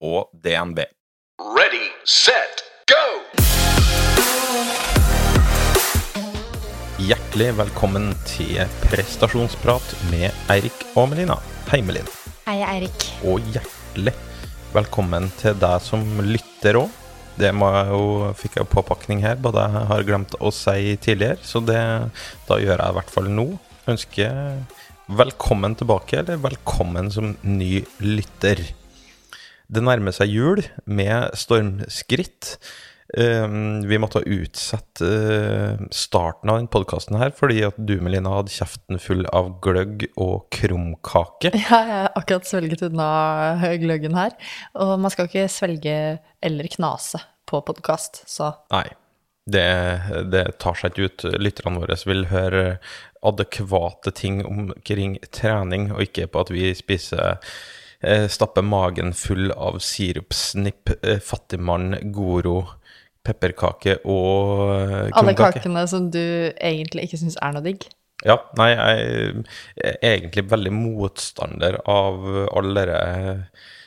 og DNB. Ready, set, go! Hjertelig velkommen til prestasjonsprat med Eirik og Melina. Hei, Melina. Hei, Eirik. Og hjertelig velkommen til deg som lytter òg. Det må jeg jo, fikk jeg påpakning her, både jeg har glemt å si tidligere, så det, da gjør jeg i hvert fall nå. Ønsker velkommen tilbake, eller velkommen som ny lytter. Det nærmer seg jul med stormskritt. Um, vi måtte utsette uh, starten av denne podkasten her fordi at du, Melina, hadde kjeften full av gløgg og krumkake. Ja, jeg har akkurat svelget unna gløggen her. Og man skal ikke svelge eller knase på podkast, så Nei. Det, det tar seg ikke ut. Lytterne våre vil høre adekvate ting omkring trening, og ikke på at vi spiser eh, Stapper magen full av sirupsnipp, eh, fattigmann, Goro, pepperkake og kronkake. Alle kakene som du egentlig ikke syns er noe digg. Ja, nei, jeg er egentlig veldig motstander av alle dere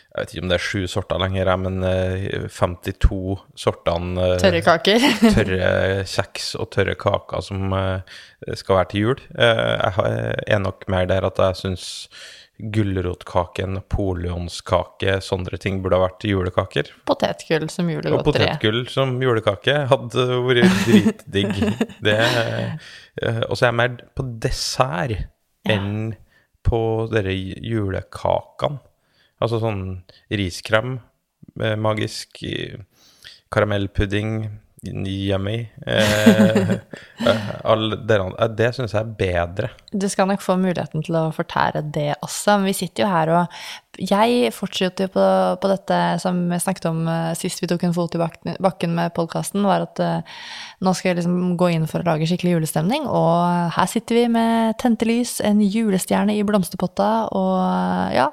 Jeg vet ikke om det er sju sorter lenger, men eh, 52 sortene eh, Tørre kaker. tørre kjeks og tørre kaker som eh, skal være til jul. Eh, jeg er nok mer der at jeg syns gulrotkake, napoleonskake, sånne ting burde ha vært julekaker. Potetgull som Og julegodteri. potetgull som julekake hadde vært dritdigg. Det, eh, og så er jeg mer på dessert enn på dere julekakene. Altså sånn riskrem, eh, magisk, eh, karamellpudding, yummy. Eh, eh, eh, det syns jeg er bedre. Du skal nok få muligheten til å fortære det også. Men vi sitter jo her og Jeg fortsetter jo på, på dette som jeg snakket om eh, sist vi tok en fot i bakken, med podkasten, var at nå skal jeg liksom gå inn for å lage skikkelig julestemning. Og her sitter vi med tente lys, en julestjerne i blomsterpotta og ja,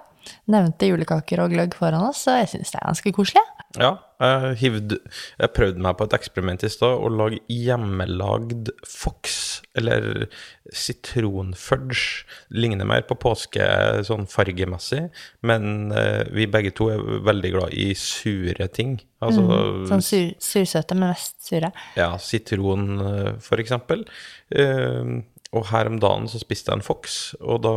nevnte julekaker og gløgg foran oss, så jeg syns det er ganske koselig. Ja, jeg, hivd, jeg prøvde meg på et eksperiment i stad, å lage hjemmelagd Fox, eller sitronfudge. Ligner mer på påske sånn fargemessig, men eh, vi begge to er veldig glad i sure ting. Altså Sånn sur, sursøte, men mest sure. ja, sitron, eh, for eksempel. Eh, og her om dagen så spiste jeg en Fox, og da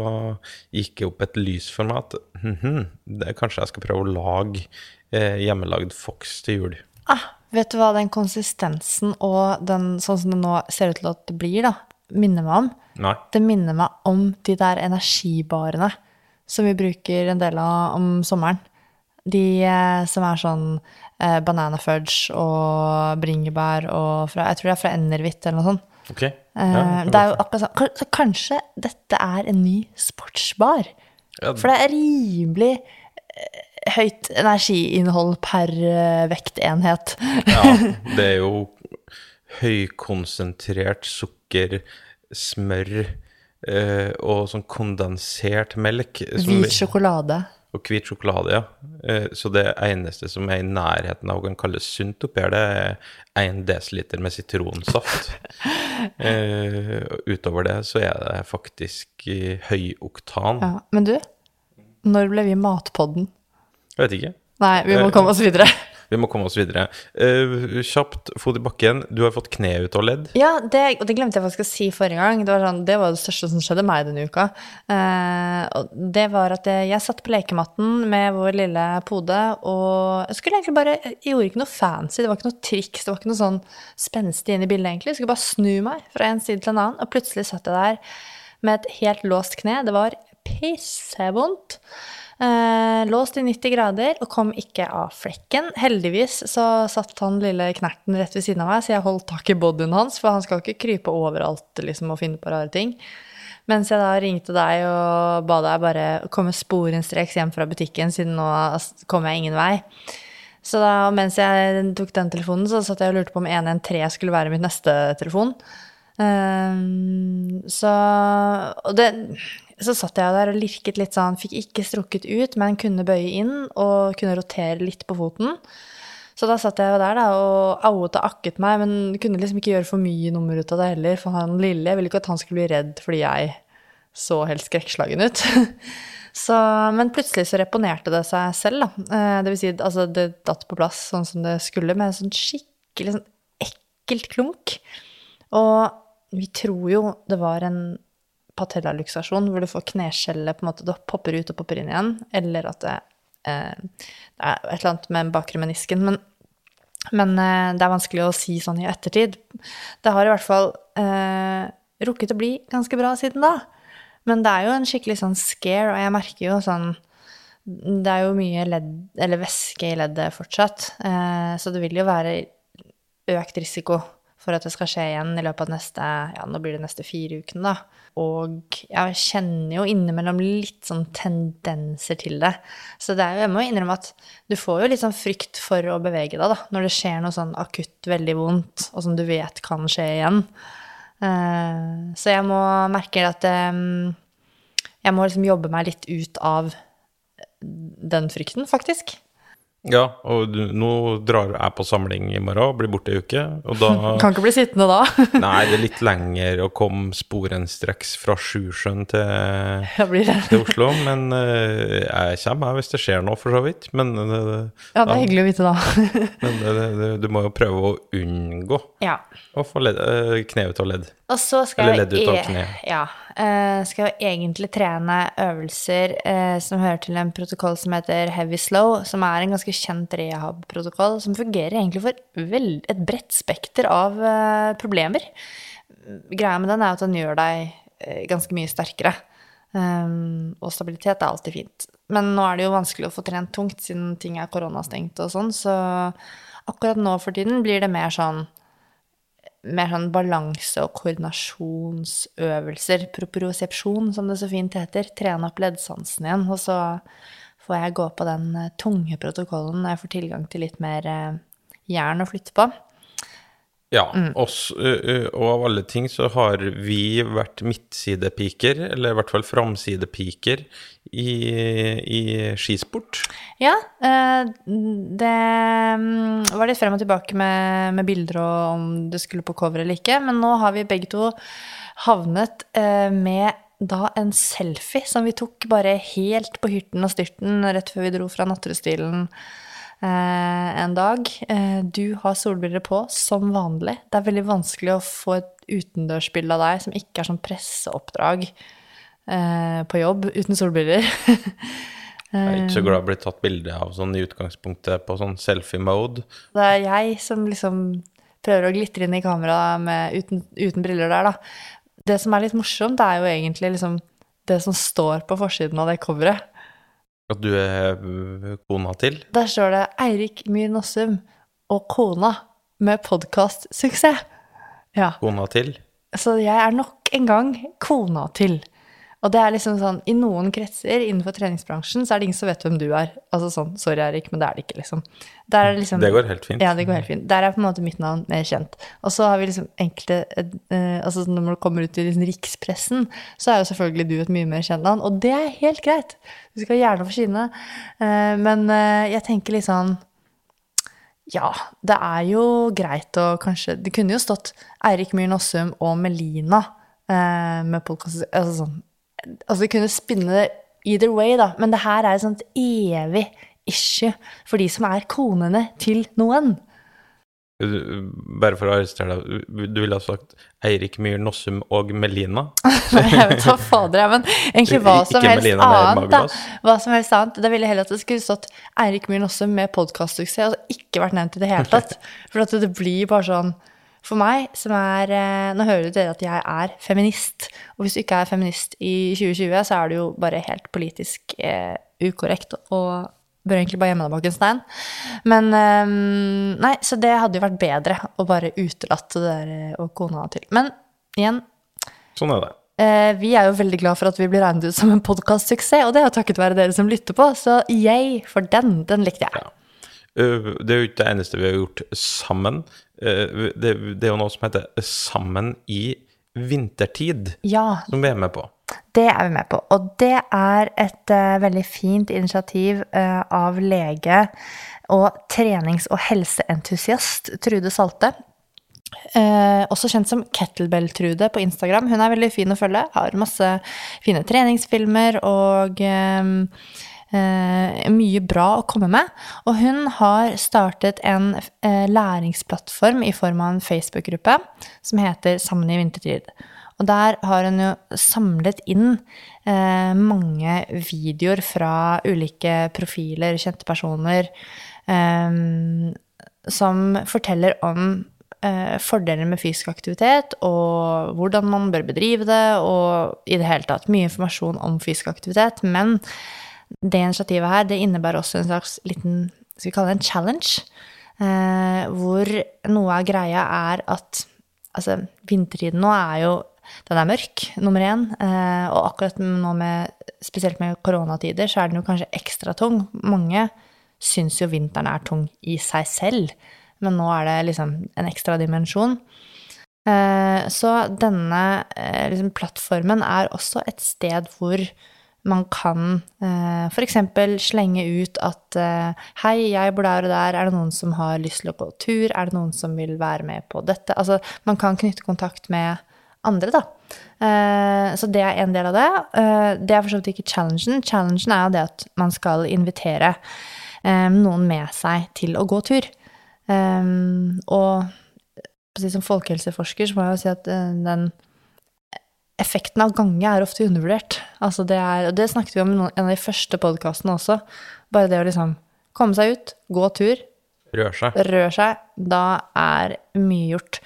gikk det opp et lys for meg at mhm, det, kanskje jeg skal prøve å lage eh, hjemmelagd Fox til jul. Ah, vet du hva den konsistensen og den sånn som det nå ser ut til at det blir, da, minner meg om? Nei. Det minner meg om de der energibarene som vi bruker en del av om sommeren. De eh, som er sånn eh, banana fudge og bringebær og fra, Jeg tror det er fra Enervit eller noe sånt. Ok. Eh, Ja, det er jo akkurat sånn Så kanskje dette er en ny sportsbar? Ja, For det er rimelig eh, høyt energiinnhold per eh, vektenhet. ja, det er jo høykonsentrert sukker, smør eh, og sånn kondensert melk. som- Hvit sjokolade. Og hvit sjokolade, ja. Eh, Så det eneste som er i nærheten av å kan kalles sunt oppi her, det er 1 dl med sitronsaft. Eh, utover det så er det faktisk høyoktan. Ja. Men du, når ble vi Matpodden? Jeg vet ikke. Nei, vi må Eh, komme oss videre. Vi må komme oss videre. Uh, kjapt, fot i bakken. Du har fått kne ut av ledd. Ja, det, og det glemte jeg faktisk å si forrige gang. Det var, sånn, det var det største som skjedde meg denne uka. Uh, og det var at jeg, jeg satt på lekematten med vår lille pode, og jeg skulle egentlig bare Jeg gjorde ikke noe fancy, det var ikke noe triks, det var ikke noe sånn spenstig inn i bildet, egentlig. Jeg skulle bare snu meg fra en side til en annen, og plutselig satt jeg der med et helt låst kne. Det var pissevondt. Eh, låst i 90 grader og kom ikke av flekken. Heldigvis så satt han lille knerten rett ved siden av meg, så jeg holdt tak i bodyen hans, for han skal ikke krype overalt liksom, og finne på rare ting. Mens jeg da ringte deg og ba deg bare komme sporenstreks hjem fra butikken, siden nå kom jeg ingen vei. Så da, mens jeg tok den telefonen, så satt jeg og lurte på om 113 skulle være mitt neste telefon. Um, så Og det Så satt jeg der og lirket litt sånn, fikk ikke strukket ut, men kunne bøye inn og kunne rotere litt på foten. Så da satt jeg der da, og auet og akket meg, men kunne liksom ikke gjøre for mye nummer ut av det heller. For han lille, jeg ville ikke at han skulle bli redd fordi jeg så helt skrekkslagen ut. Så, men plutselig så reponerte det seg selv, da. Eh, Det vil si, altså det datt på plass sånn som det skulle, med en sånn skikkelig sånn ekkelt klunk. Og vi tror jo det var en patellaluksasjon, hvor du får kneskjellet på en måte, det popper ut og popper inn igjen, eller at det, eh, det er et eller annet med bakre menisken. Men, men eh, det er vanskelig å si sånn i ettertid. Det har i hvert fall eh, rukket å bli ganske bra siden da. Men det er jo en skikkelig sånn scare, og jeg merker jo sånn Det er jo mye ledd, eller væske i leddet fortsatt, eh, så det vil jo være økt risiko for at det skal skje igjen i løpet av neste ja, nå blir det neste fire ukene, da. Og jeg kjenner jo innimellom litt sånn tendenser til det. Så det er jo, jeg må innrømme at du får jo litt sånn frykt for å bevege deg, da. Når det skjer noe sånn akutt veldig vondt, og som du vet kan skje igjen. Eh, Så jeg må merke at eh, jeg må liksom jobbe meg litt ut av den frykten, faktisk. Ja, og du, nå drar jeg på samling i morgen og blir borte ei uke. Og da Kan ikke bli sittende da. Nei, det er litt lenger å komme sporenstreks fra Sjusjøen til, til Oslo. Men eh, jeg kommer, jeg, hvis det skjer noe, for så vidt. Men, eh, Ja, det er hyggelig å vite da. men det, det, du må jo prøve å unngå Ja. å få ledd, eh, kne ut av ledd. Og så skal Eller ledd ut av kne. Ja, eh, skal jeg egentlig trene øvelser eh, som hører til en protokoll som heter Heavy Slow, som er en ganske kjent rehab-protokoll, som fungerer egentlig for vel, et bredt spekter av eh, problemer. Greia med den er at den gjør deg ganske mye sterkere. Um, og stabilitet er alltid fint. Men nå er det jo vanskelig å få trent tungt siden ting er koronastengt og sånn, så akkurat nå for tiden blir det mer sånn mer sånn balanse- og koordinasjonsøvelser. Propriosepsjon, som det så fint heter. Trene opp leddsansen igjen. Og så får jeg gå på den eh, tunge protokollen når jeg får tilgang til litt mer eh, jern å flytte på. Ja, oss, ø, ø, og av alle ting så har vi vært midtsidepiker, eller i hvert fall framsidepiker, i, i skisport. Ja, eh, det mm, var litt frem og tilbake med, med bilder og om det skulle på cover eller ikke, men nå har vi begge to havnet eh, med da en selfie som vi tok bare helt på hyrten og styrten rett før vi dro fra Natterudstilen en dag. Eh, du har solbriller på, som vanlig. Det er veldig vanskelig å få et utendørsbilde av deg som ikke er sånn presseoppdrag eh, på jobb uten solbriller. Jeg er ikke så glad i å bli tatt bilde av sånn i utgangspunktet på sånn selfie-mode. Det er jeg som liksom prøver å glitre inn i kameraet med, uten, uten briller der, da. Det som er litt morsomt, det er jo egentlig liksom det som står på forsiden av det coveret. At du er kona til. Der står det Eirik Myhr Nossum og kona med podkastsuksess. Ja. Kona til. Så jeg er nok en gang kona til. Og det er liksom sånn, i noen kretser innenfor treningsbransjen så er det ingen som vet hvem du er. Altså sånn, sorry Erik, men det er det ikke, liksom. Er det liksom Det går helt fint. Ja, det går helt fint. Der er på en måte mitt navn mer kjent. Og så har vi liksom enkelte eh, Altså når man kommer ut i liksom rikspressen, så er jo selvfølgelig du et mye mer kjent navn, og det er helt greit. Du skal gjerne få skinne. Eh, men eh, jeg tenker litt sånn ja, det er jo greit å kanskje Det kunne jo stått Eirik Myhren Nossum og Melina eh, med podkast altså, sånn, altså, det kunne spinne det either way, da. Men det her er et sånt evig issue for de som er konene til noen. Bare for å arrestere deg, du ville ha sagt Eirik Myhr Nossum og Melina? jeg vet hva fader jeg, men egentlig hva som helst Melina annet. da. Hva som helst annet. Da ville jeg heller at det skulle stått Eirik Myhr Nossum med podkastsuksess, og ikke vært nevnt i det hele tatt. For at det blir bare sånn For meg, som er eh, Nå hører dere at jeg er feminist, og hvis du ikke er feminist i 2020, så er du jo bare helt politisk eh, ukorrekt og bør egentlig bare gjemme deg bak en stein. Men eh, Nei, så det hadde jo vært bedre å bare utelate det der eh, og kona til. Men igjen, Sånn er det. Eh, vi er jo veldig glad for at vi blir regnet ut som en podkastsuksess, og det er jo takket være dere som lytter på, så yay for den. Den likte jeg. Ja. Eh, Det er jo ikke det eneste vi har gjort sammen. Eh, Det, det er jo noe som heter Sammen i vintertid, Ja, som vi er med på. det er vi med på. Og det er et uh, veldig fint initiativ uh, av lege og trenings- og helseentusiast Trude Salte. Eh, også kjent som Kettlebell-Trude på Instagram. Hun er veldig fin å følge. Har masse fine treningsfilmer og eh, mye bra å komme med. Og hun har startet en eh, læringsplattform i form av en Facebook-gruppe som heter Sammen i vintertid. Og der har hun jo samlet inn eh, mange videoer fra ulike profiler, kjente personer, eh, som forteller om eh, fordeler med fysisk aktivitet, og hvordan man bør bedrive det, og i det hele tatt mye informasjon om fysisk aktivitet. Men det initiativet her, det innebærer også en slags liten, skal vi kalle det en challenge, eh, hvor noe av greia er at altså, vintertiden nå er jo den er mørk, nummer én. Eh, og akkurat nå med, spesielt med koronatider, så er den jo kanskje ekstra tung. Mange syns jo vinteren er tung i seg selv, men nå er det liksom en ekstra dimensjon. Eh, så denne eh, liksom, plattformen er også et sted hvor man kan eh, f.eks. slenge ut at eh, hei, jeg bor der og der, er det noen som har lyst til å gå tur, er det noen som vil være med på dette? Altså, man kan knytte kontakt med andre, da. Eh, så det er en del av det. Eh, det er for så vidt ikke challengen. Challengen er jo det at man skal invitere noen med seg til å gå tur. Og som folkehelseforsker så må jeg jo si at den effekten av gange er ofte undervurdert. Altså det er, og det snakket vi om i en av de første podkastene også. Bare det å liksom komme seg ut, gå tur, Rør seg. rør seg, da er mye gjort.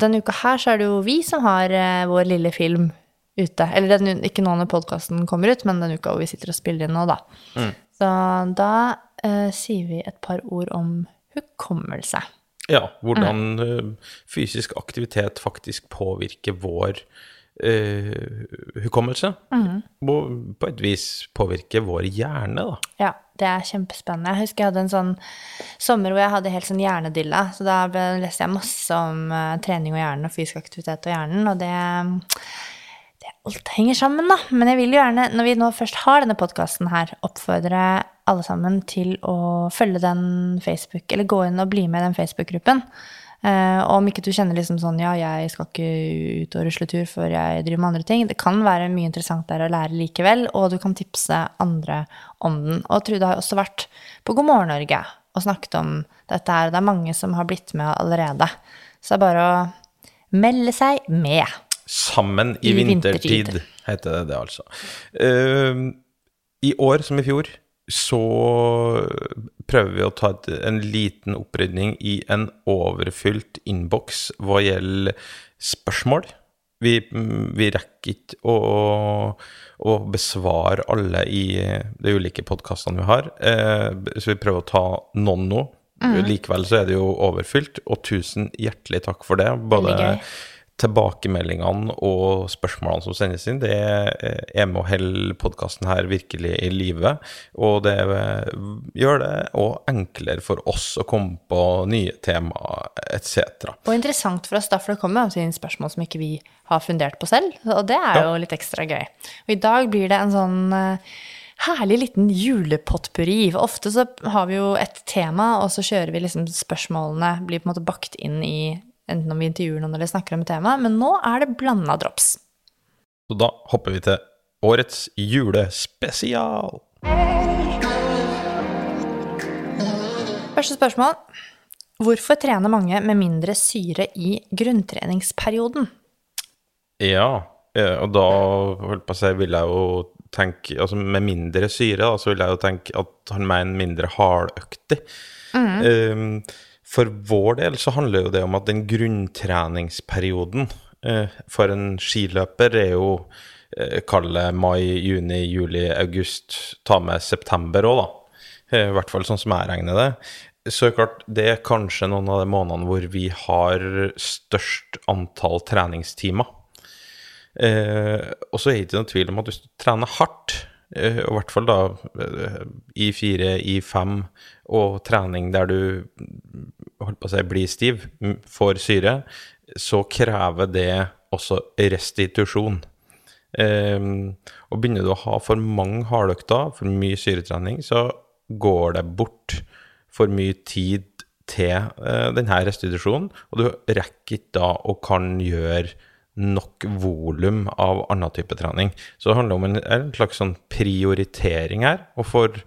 Denne uka her så er det jo vi som har eh, vår lille film ute. Eller den, ikke nå når podkasten kommer ut, men den uka hvor vi sitter og spiller inn nå, da. Mm. Så da eh, sier vi et par ord om hukommelse. Ja, hvordan mm. fysisk aktivitet faktisk påvirker vår eh, hukommelse. Og på et vis påvirker vår hjerne, da. Ja, det er kjempespennende. Jeg husker jeg hadde en sånn sommer hvor jeg hadde helt sånn hjernedilla. Så da leste jeg masse om uh, trening og hjernen og fysisk aktivitet og hjernen, og det, det Alt henger sammen, da. Men jeg vil jo gjerne, når vi nå først har denne podkasten her, oppfordre alle sammen til å følge den Facebook, eller gå inn og bli med i den Facebook-gruppen. Eh, og om ikke du kjenner liksom sånn ja, jeg skal ikke ut og rusle tur før jeg driver med andre ting. Det kan være mye interessant der å lære likevel, og du kan tipse andre om den. Og Trude har også vært på God morgen Norge og snakket om dette her. og Det er mange som har blitt med allerede. Så det er bare å melde seg med. Sammen i, I vintertid, vintertid. heter det det, altså. Uh, I år som i fjor så prøver vi å ta et, en liten opprydning i en overfylt innboks hva gjelder spørsmål. Vi, mm, vi rekker ikke å, å besvare alle i de ulike podkastene vi har, eh, så vi prøver å ta noen nå. Likevel så er det jo overfylt, og tusen hjertelig takk for det. Både. Tilbakemeldingene og spørsmålene som sendes inn, det er med å holde podkasten her virkelig i live. Og det gjør det òg enklere for oss å komme på nye temaer etc. Og interessant for oss, da, for det kommer jo inn spørsmål som ikke vi har fundert på selv. Og det er jo litt ekstra gøy. Og i dag blir det en sånn eh, herlig liten julepotpurri. For ofte så har vi jo et tema, og så kjører vi liksom spørsmålene, blir på en måte bakt inn i enten om vi intervjuer noen eller snakker om et tema. Men nå er det blanda drops. Så da hopper vi til årets julespesial. Første spørsmål. Hvorfor trener mange med mindre syre i grunntreningsperioden? Ja, eh, og da holdt på å si, vil jeg jo tenke Altså med mindre syre, da, så vil jeg jo tenke at han mener mindre hardøktig. Um, for vår del så handler jo det om at den grunntreningsperioden eh, for en skiløper er jo eh, Kall det mai, juni, juli, august. Ta med september òg, da. Eh, I hvert fall sånn som jeg regner det. Så klart, det er kanskje noen av de månedene hvor vi har størst antall treningstimer. Eh, og så er det ikke noen tvil om at hvis du trener hardt, eh, og i hvert fall da eh, i fire, i fem, og trening der du holdt på å si, blir stiv, får syre, så krever det også restitusjon. Um, og begynner du å ha for mange hardøkter, for mye syretrening, så går det bort for mye tid til uh, denne restitusjonen, og du rekker ikke da å kan gjøre nok volum av annen type trening. Så det handler om en, en slags sånn prioritering her, og for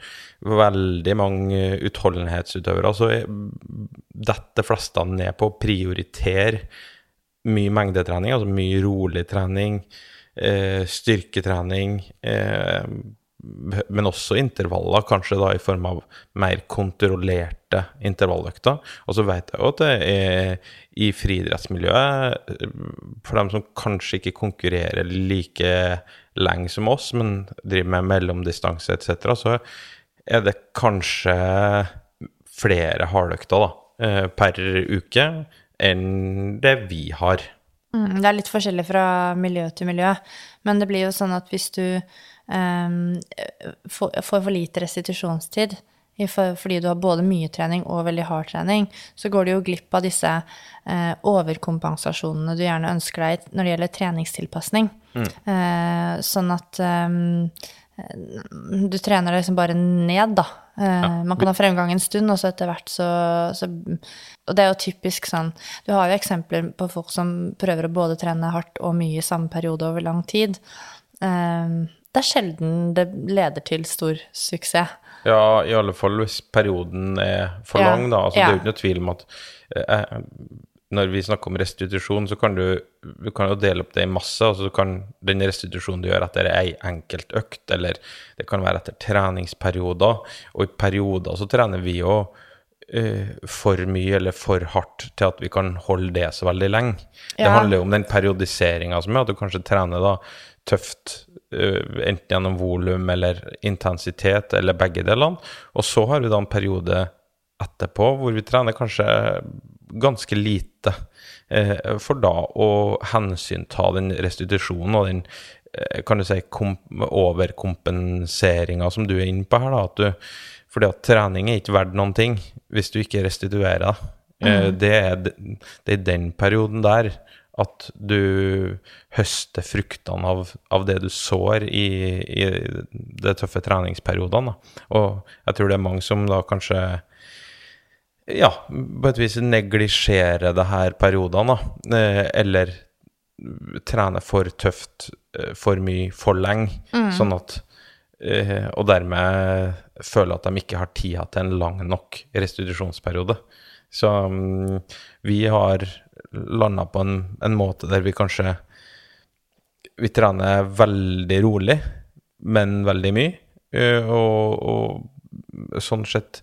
veldig mange utholdenhetsutøvere så er- detter de fleste ned på å prioritere mye mengdetrening, altså mye rolig trening, eh, styrketrening, eh, men også intervaller, kanskje da i form av mer kontrollerte intervalløkter. Og så vet jeg jo at det er i friidrettsmiljøet, for dem som kanskje ikke konkurrerer like lenge som oss, men driver med mellomdistanse etc., så er det kanskje flere hardøkter da, eh, per uke enn det vi har. Mm, det er litt forskjellig fra miljø til miljø, men det blir jo sånn at hvis du um, får, for lite restitusjonstid fordi du har både mye trening og veldig hard trening, så går du jo glipp av disse eh, overkompensasjonene du gjerne ønsker deg når det gjelder treningstilpasning. Eh, sånn at eh, du trener deg liksom bare ned, da. Eh, Man kan ha fremgang en stund, og så etter hvert så, så Og det er jo typisk sånn Du har jo eksempler på folk som prøver å både trene hardt og mye i samme periode over lang tid. Eh, Det er sjelden det leder til stor suksess. Ja, i alle fall hvis perioden er for Ja, lang, da. Altså, ja. Det er jo ikke noe tvil om at eh, når vi snakker om restitusjon, så kan du, du kan jo dele opp det i masse. altså du kan Den restitusjonen du gjør etter ei enkelt økt, eller det kan være etter treningsperioder. Og i perioder så trener vi jo eh, for mye eller for hardt til at vi kan holde det så veldig lenge. Det handler jo om den periodiseringa som er, at du kanskje trener da tøft eh, enten gjennom volum eller intensitet, eller begge delene. Og så har vi da en periode etterpå hvor vi trener kanskje ganske lite, eh, for da å hensynta den restitusjonen og den eh, kan du si kom overkompenseringa som du er inne på her, da. At du, fordi at trening er ikke verdt noen ting hvis du ikke restituerer deg. Eh, Det, er, det er den perioden der at du høster fruktene av, av det du sår i, i de tøffe treningsperiodene. Da. Og jeg tror det er mange som da kanskje ja, på et vis neglisjerer det her periodene, da. Eh, Eller trener for tøft, eh, for mye, for lenge. Sånn at eh, Og dermed føler at de ikke har tida til en lang nok restitusjonsperiode. Så mm, vi har landa på en, en måte der vi kanskje Vi trener veldig rolig, men veldig mye. eh, Og, og sånn sett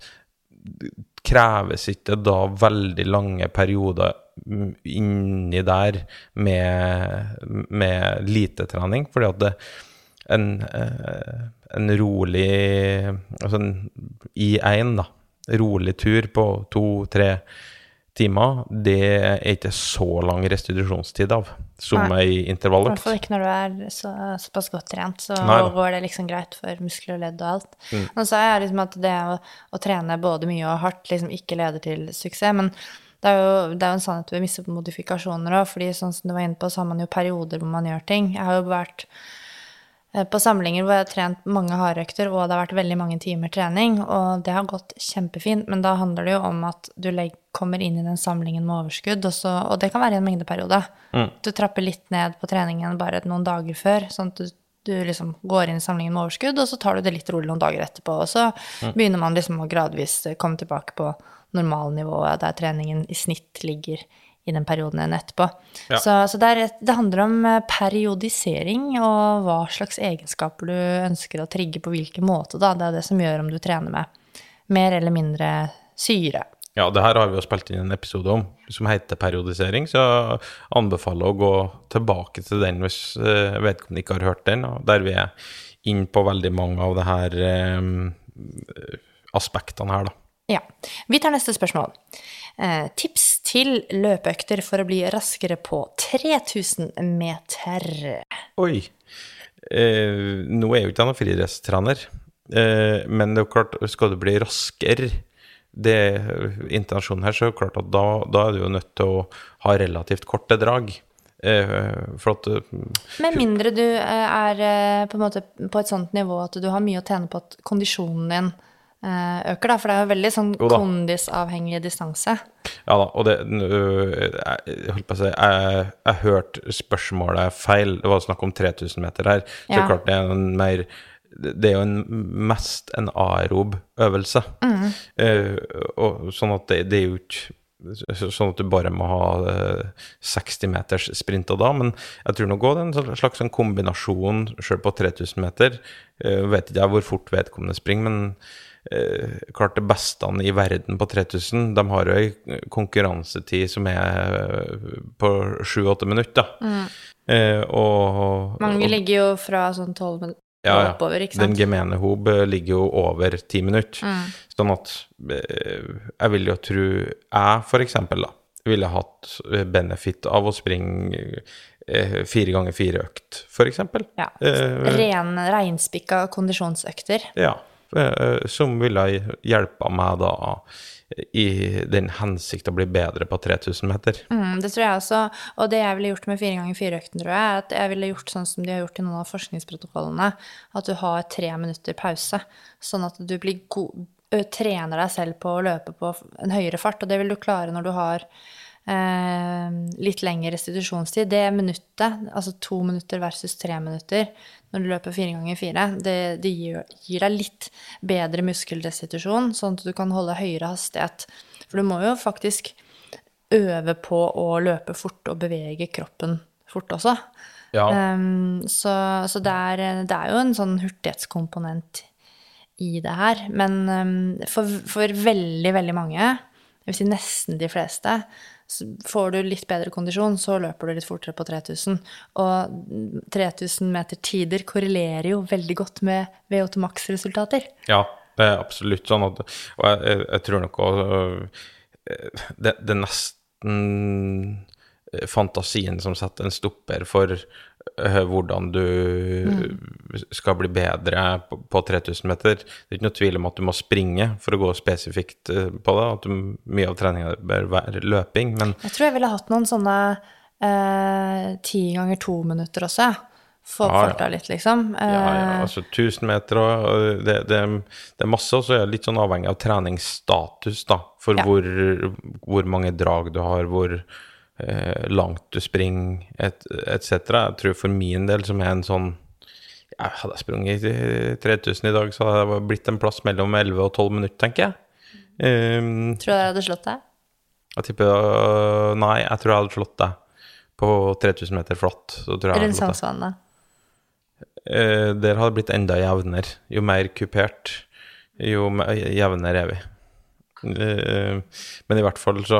kreves ikke da veldig lange perioder inni der med, med lite trening, fordi at det en, eh, en rolig Altså en I1, da. Rolig tur på to-tre timer, det er ikke så lang restitusjonstid av som ei intervalløkt. I hvert fall ikke når du er så, såpass godt trent, så Nei går det liksom greit for muskler og ledd og alt. Men så er jeg liksom at det å, å trene både mye og hardt liksom ikke leder til suksess. Men det er jo, det er jo en sannhet ved modifikasjoner òg, fordi sånn som du var inne på, så har man jo perioder hvor man gjør ting. Jeg har jo vært på samlinger hvor jeg har trent mange hardøkter, og det har vært veldig mange timer trening, og det har gått kjempefint, men da handler det jo om at du kommer inn i den samlingen med overskudd, og, så, og det kan være i en mengdeperiode. Du trapper litt ned på treningen bare noen dager før, sånn at du, du liksom går inn i samlingen med overskudd, og så tar du det litt rolig noen dager etterpå, og så begynner man liksom å gradvis komme tilbake på normalnivået der treningen i snitt ligger i den perioden enn etterpå. Ja. Så, så det, er, det handler om eh, periodisering og hva slags egenskaper du ønsker å trigge på hvilken måte. Da. Det er det som gjør om du trener med mer eller mindre syre. Ja, det her har vi jo spilt inn en episode om, som heter periodisering, så jeg anbefaler å gå tilbake til den hvis eh, vedkommende ikke har hørt den, der vi er inn på veldig mange av de her eh, aspektene her, da. Ja. Vi tar neste spørsmål. Eh, tips til løpeøkter for å bli raskere på 3000 meter. Oi. Eh, nå er jo ikke han friidrettstrener, eh, men det er jo klart, skal du bli raskere det er intensjonen her, så er det klart at da, da er du jo nødt til å ha relativt korte drag. Eh, for at eh, Med mindre du er på, på et sånt nivå at du har mye å tjene på at kondisjonen din øker, da. For det er jo veldig sånn kondisavhengig distanse. Ja da, og det øh, Jeg jeg holdt på å si Jeg, jeg hørte spørsmålet feil. Det var snakk om 3000 meter her. Så Ja. klart det er en mer Det er jo en, mest en aerob øvelse. Eh, og sånn at det, det er jo ikke Sånn at du bare må ha eh, 60 meters sprint og da, men jeg tror nok det er en sånn slags sånn kombinasjon selv på 3000 meter. Eh, vet ikke jeg hvor fort vedkommende springer, men eh, klart det beste i verden på 3000, de har jo ei konkurransetid som er eh, på 7-8 minutter. Eh, og, Mange og, ligger jo fra sånn tolv minutter ja, ja. oppover, ikke Den gemene hob eh, ligger jo over 10 minutter. Mm. Sånn at eh, jeg vil jo tro Jeg, for eksempel, da, ville hatt eh, benefit av å springe eh, fire ganger fire økt, for eksempel. Ja. Eh, Ren, reinspikka kondisjonsøkter. Ja, eh, som ville hjelpa meg da i den hensikt å bli bedre på 3000 meter. Mm, det tror jeg også. Og det jeg ville gjort med fire ganger fire-økten, tror jeg, er at jeg ville gjort sånn som de har gjort i noen av forskningsprotokollene, at du har tre minutter pause, sånn at du blir god, trener deg selv på å løpe på en høyere fart, og det vil du klare når du har eh, litt lengre restitusjonstid. Det minuttet, altså to minutter versus tre minutter, når du løper fire ganger fire, det, det gir, gir deg litt bedre muskelrestitusjon, sånn at du kan holde høyere hastighet. For du må jo faktisk øve på å løpe fort og bevege kroppen fort også. Ja, Um, så så det, er, det er jo en sånn hurtighetskomponent i det her. Men um, for, for veldig, veldig mange, jeg vil si nesten de fleste, får du litt bedre kondisjon, så løper du litt fortere på 3000. Og 3000 meter tider korrelerer jo veldig godt med VO2 Max-resultater. ja, det er absolutt sånn at Og jeg, jeg, jeg tror nok også eh, det, det nesten eh, fantasien som setter en stopper for hvordan du skal bli bedre på, på 3000 meter. Det er ikke noe tvil om at du må springe for å gå spesifikt eh, på det, at du, mye av treninga bør være løping, men Jeg tror jeg ville hatt noen sånne eh, ti ganger to minutter også, jeg. Få Ja, ja. farta litt, liksom. Ja, ja, Eh, altså 1000 meter og det, det, det er masse, og så er det litt sånn avhengig av treningsstatus, da. For Ja. hvor, hvor mange drag du har, hvor eh, langt du springer, et, etc. Jeg tror for min del, som er en sånn jeg Hadde jeg sprunget i 3000 i dag, så hadde det blitt en plass mellom 11 og 12 minutter, tenker jeg. Um, Tror du jeg hadde slått deg? jeg tipper uh, Nei, jeg tror jeg hadde slått deg på 3000 meter flatt. Rundt Sandsvannet? hadde. Eh, der har det blitt enda jevnere. Jo mer kupert, jo jevnere er vi. Eh, men i hvert fall så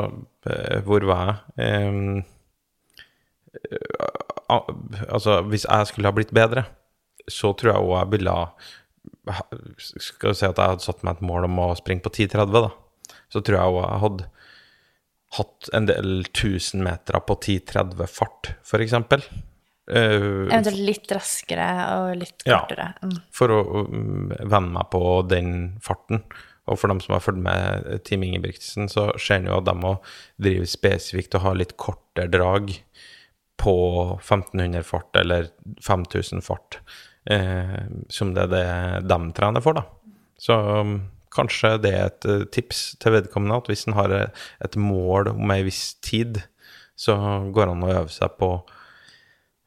eh, Hvor var jeg? Eh, altså, hvis jeg skulle ha blitt bedre, så tror jeg òg jeg ville ha Skal vi si at jeg hadde satt meg et mål om å springe på 10.30, da. Så tror jeg òg jeg hadde hatt en del tusen meter på 10.30 fart, eksempel. Eh, Eventuelt litt raskere og litt kortere. Ja, for å um, venne meg på den farten. Og for dem som har fulgt med Team Ingebrigtsen, så ser en jo at de må drive spesifikt og ha litt kortere drag på 1500 fart eller 5000 fart, eh, som det er det de trener for, da. Så um, kanskje det er et eh, tips til vedkommende at hvis en har eh, et mål om ei viss tid, så går det an å øve seg på,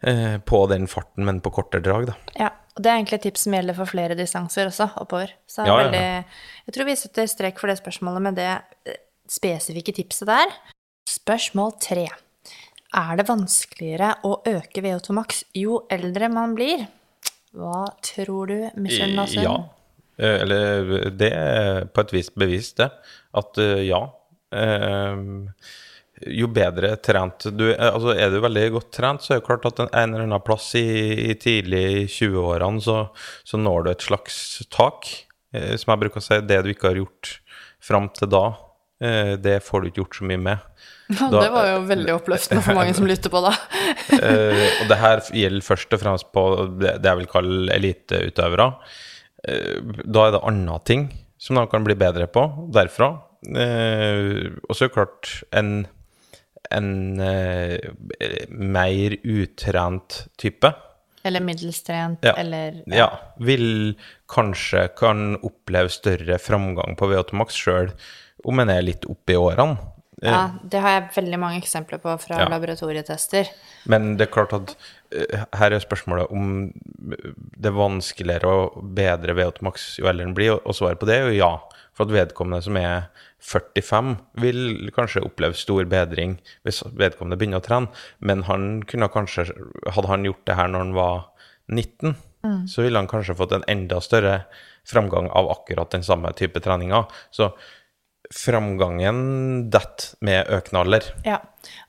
eh, på den farten, men på kortere drag, da. Ja, og det er egentlig et tips som gjelder for flere distanser også, oppover. Så Ja, ja, ja. veldig, jeg tror vi setter strek for det spørsmålet med det eh, spesifikke tipset der. Spørsmål tre. Er det vanskeligere å øke VO2 max jo eldre man blir? Hva tror du, Michel Nasum? Ja. Eh, Eller det er på et vis bevist, det. At eh, ja. Eh, jo bedre trent du er, altså er du veldig godt trent, så er det klart at en, eller annen plass i, i tidlig 20-årene, så, så når du et slags tak. Eh, som jeg bruker å si, det du ikke har gjort fram til da, Eh, det får du ikke gjort så mye med. Ja, Da- det var jo veldig oppløftende for mange som lytter på, da. Eh, og det her gjelder først og fremst på det, det jeg vil kalle eliteutøvere. Eh, da er det andre ting som de kan bli bedre på derfra. Eh, og så er det klart en, en eh, mer utrent type Eller middels trent, Ja. eller ja, vil kanskje kan oppleve større framgang på V8max sjøl om en er litt oppe i årene. Eh, Ja, det har jeg veldig mange eksempler på fra Ja. laboratorietester. Men det er klart at eh, her er spørsmålet om det er vanskeligere å bedre V8max jo eldre en blir, og svaret på det er jo ja. For at vedkommende som er 45, vil kanskje oppleve stor bedring hvis vedkommende begynner å trene, men han kunne kanskje Hadde han gjort det her når han var 19, så ville han kanskje fått en enda større framgang av akkurat den samme type treninga. Så framgangen detter med økende alder. Ja,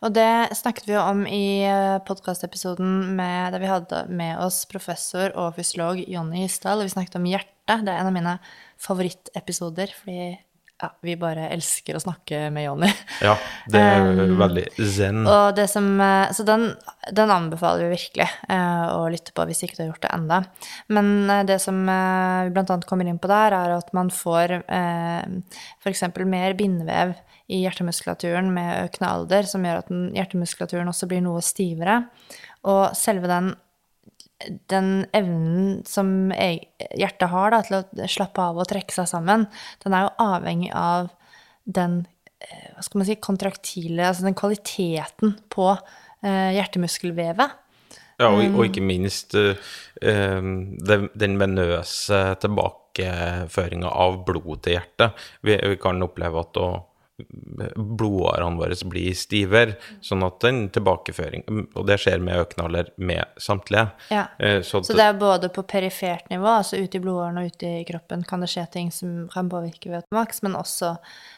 og det snakket vi jo om i podkastepisoden der vi hadde med oss professor og fysiolog Jonny Hysdal, og vi snakket om hjertet. Det er en av mine favorittepisoder, fordi ja, vi bare elsker å snakke med Jonny. Ja, det er veldig zen. Og det som, eh, så den, den anbefaler vi virkelig uh, å lytte på hvis ikke du har gjort det enda. Men uh, det som eh, vi annet kommer inn på der, er at man får uh, f.eks. mer bindevev i hjertemuskulaturen med økende alder, som gjør at den, hjertemuskulaturen også blir noe stivere. Og selve den den evnen som hjertet har da, til å slappe av og trekke seg sammen, den er jo avhengig av den eh, hva skal man si, kontraktile, altså den kvaliteten på eh, hjertemuskelvevet. Ja, og, og ikke minst uh, den, den venøse tilbakeføringa av blod til hjertet. Vi, vi kan oppleve at da blodårene våre blir stivere, sånn at den tilbakeføring Og det skjer med økende alder med samtlige. Ja. Eh, så, Så det er både på perifert nivå, altså ute i blodårene og ute i kroppen, kan det skje ting som kan påvirke VO2-maks, men også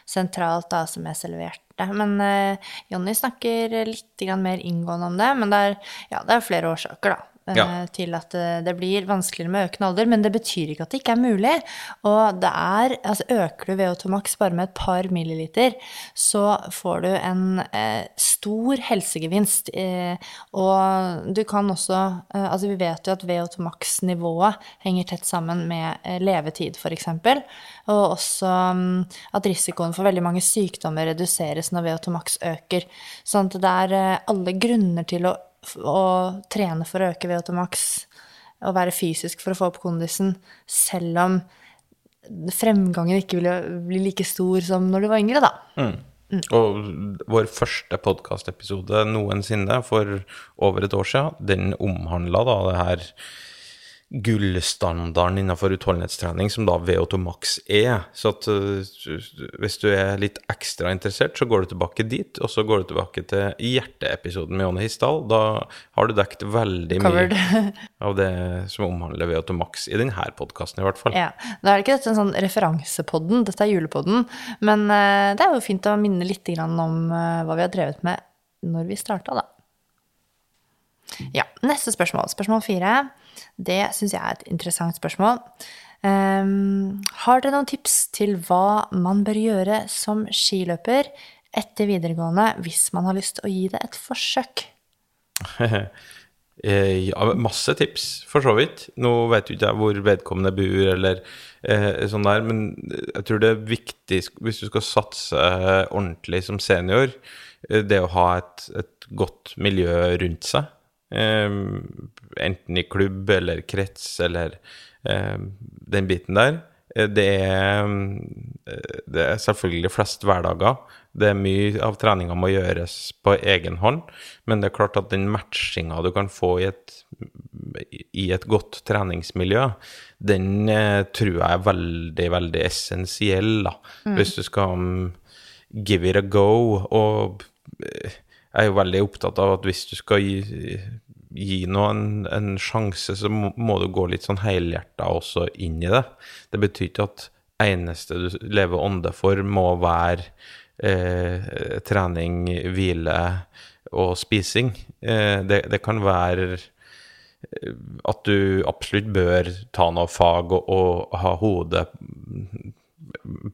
sentralt, da, som er selve. Men eh, Jonny snakker litt mer inngående om det, men det er, ja, det er flere årsaker, da. Eh, Ja. Til at eh, det blir vanskeligere med økende alder, men det betyr ikke at det ikke er mulig. Og det er Altså, øker du VO2 max bare med et par milliliter, så får du en eh, stor helsegevinst. Eh, og du kan også eh, Altså, vi vet jo at VO2 max-nivået henger tett sammen med eh, levetid, f.eks. Og også um, at risikoen for veldig mange sykdommer reduseres når VO2 max øker. Sånn at det er eh, alle grunner til å, å trene for å øke VO2 maks og være fysisk for å få opp kondisen, selv om fremgangen ikke ville bli like stor som når du var yngre, da. Og vår første podkastepisode noensinne for over et år siden, den omhandla da det her gullstandarden innenfor utholdenhetstrening, som da VO2 Max er. Så at uh, hvis du er litt ekstra interessert, så går du tilbake dit, og så går du tilbake til hjerteepisoden med Jonny Hissdal. Da har du dekket veldig Covered. mye av det som omhandler VO2 Max, i denne podkasten i hvert fall. Ja. Da er ikke dette en sånn referansepodden, dette er julepodden. Men eh, det er jo fint å minne litt om eh, hva vi har drevet med når vi starta, da. Ja, neste spørsmål. Spørsmål fire. Det syns jeg er et interessant spørsmål. Um, har dere noen tips til hva man bør gjøre som skiløper etter videregående hvis man har lyst til å gi det et forsøk? Eh, ja, masse tips, for så vidt. Nå vet jo ikke jeg hvor vedkommende bor, eller eh, sånn der, men jeg tror det er viktig hvis du skal satse ordentlig som senior, eh, det å ha et, et godt miljø rundt seg. Eh, enten i klubb eller krets eller eh, den biten der. Eh, Det er, eh, det er selvfølgelig flest hverdager. Det er mye av treninga må gjøres på egen hånd, men det er klart at den matchinga du kan få i et, i et godt treningsmiljø, den eh, tror jeg er veldig, veldig essensiell, da. Hvis du skal um, give it a go. Og jeg er jo veldig opptatt av at hvis du skal gi, gi noen en sjanse, så må, må du gå litt sånn helhjerta også inn i det. Det betyr ikke at eneste du lever ånde for, må være eh, trening, hvile og spising. Eh, det, det kan være at du absolutt bør ta noe fag og, og ha hodet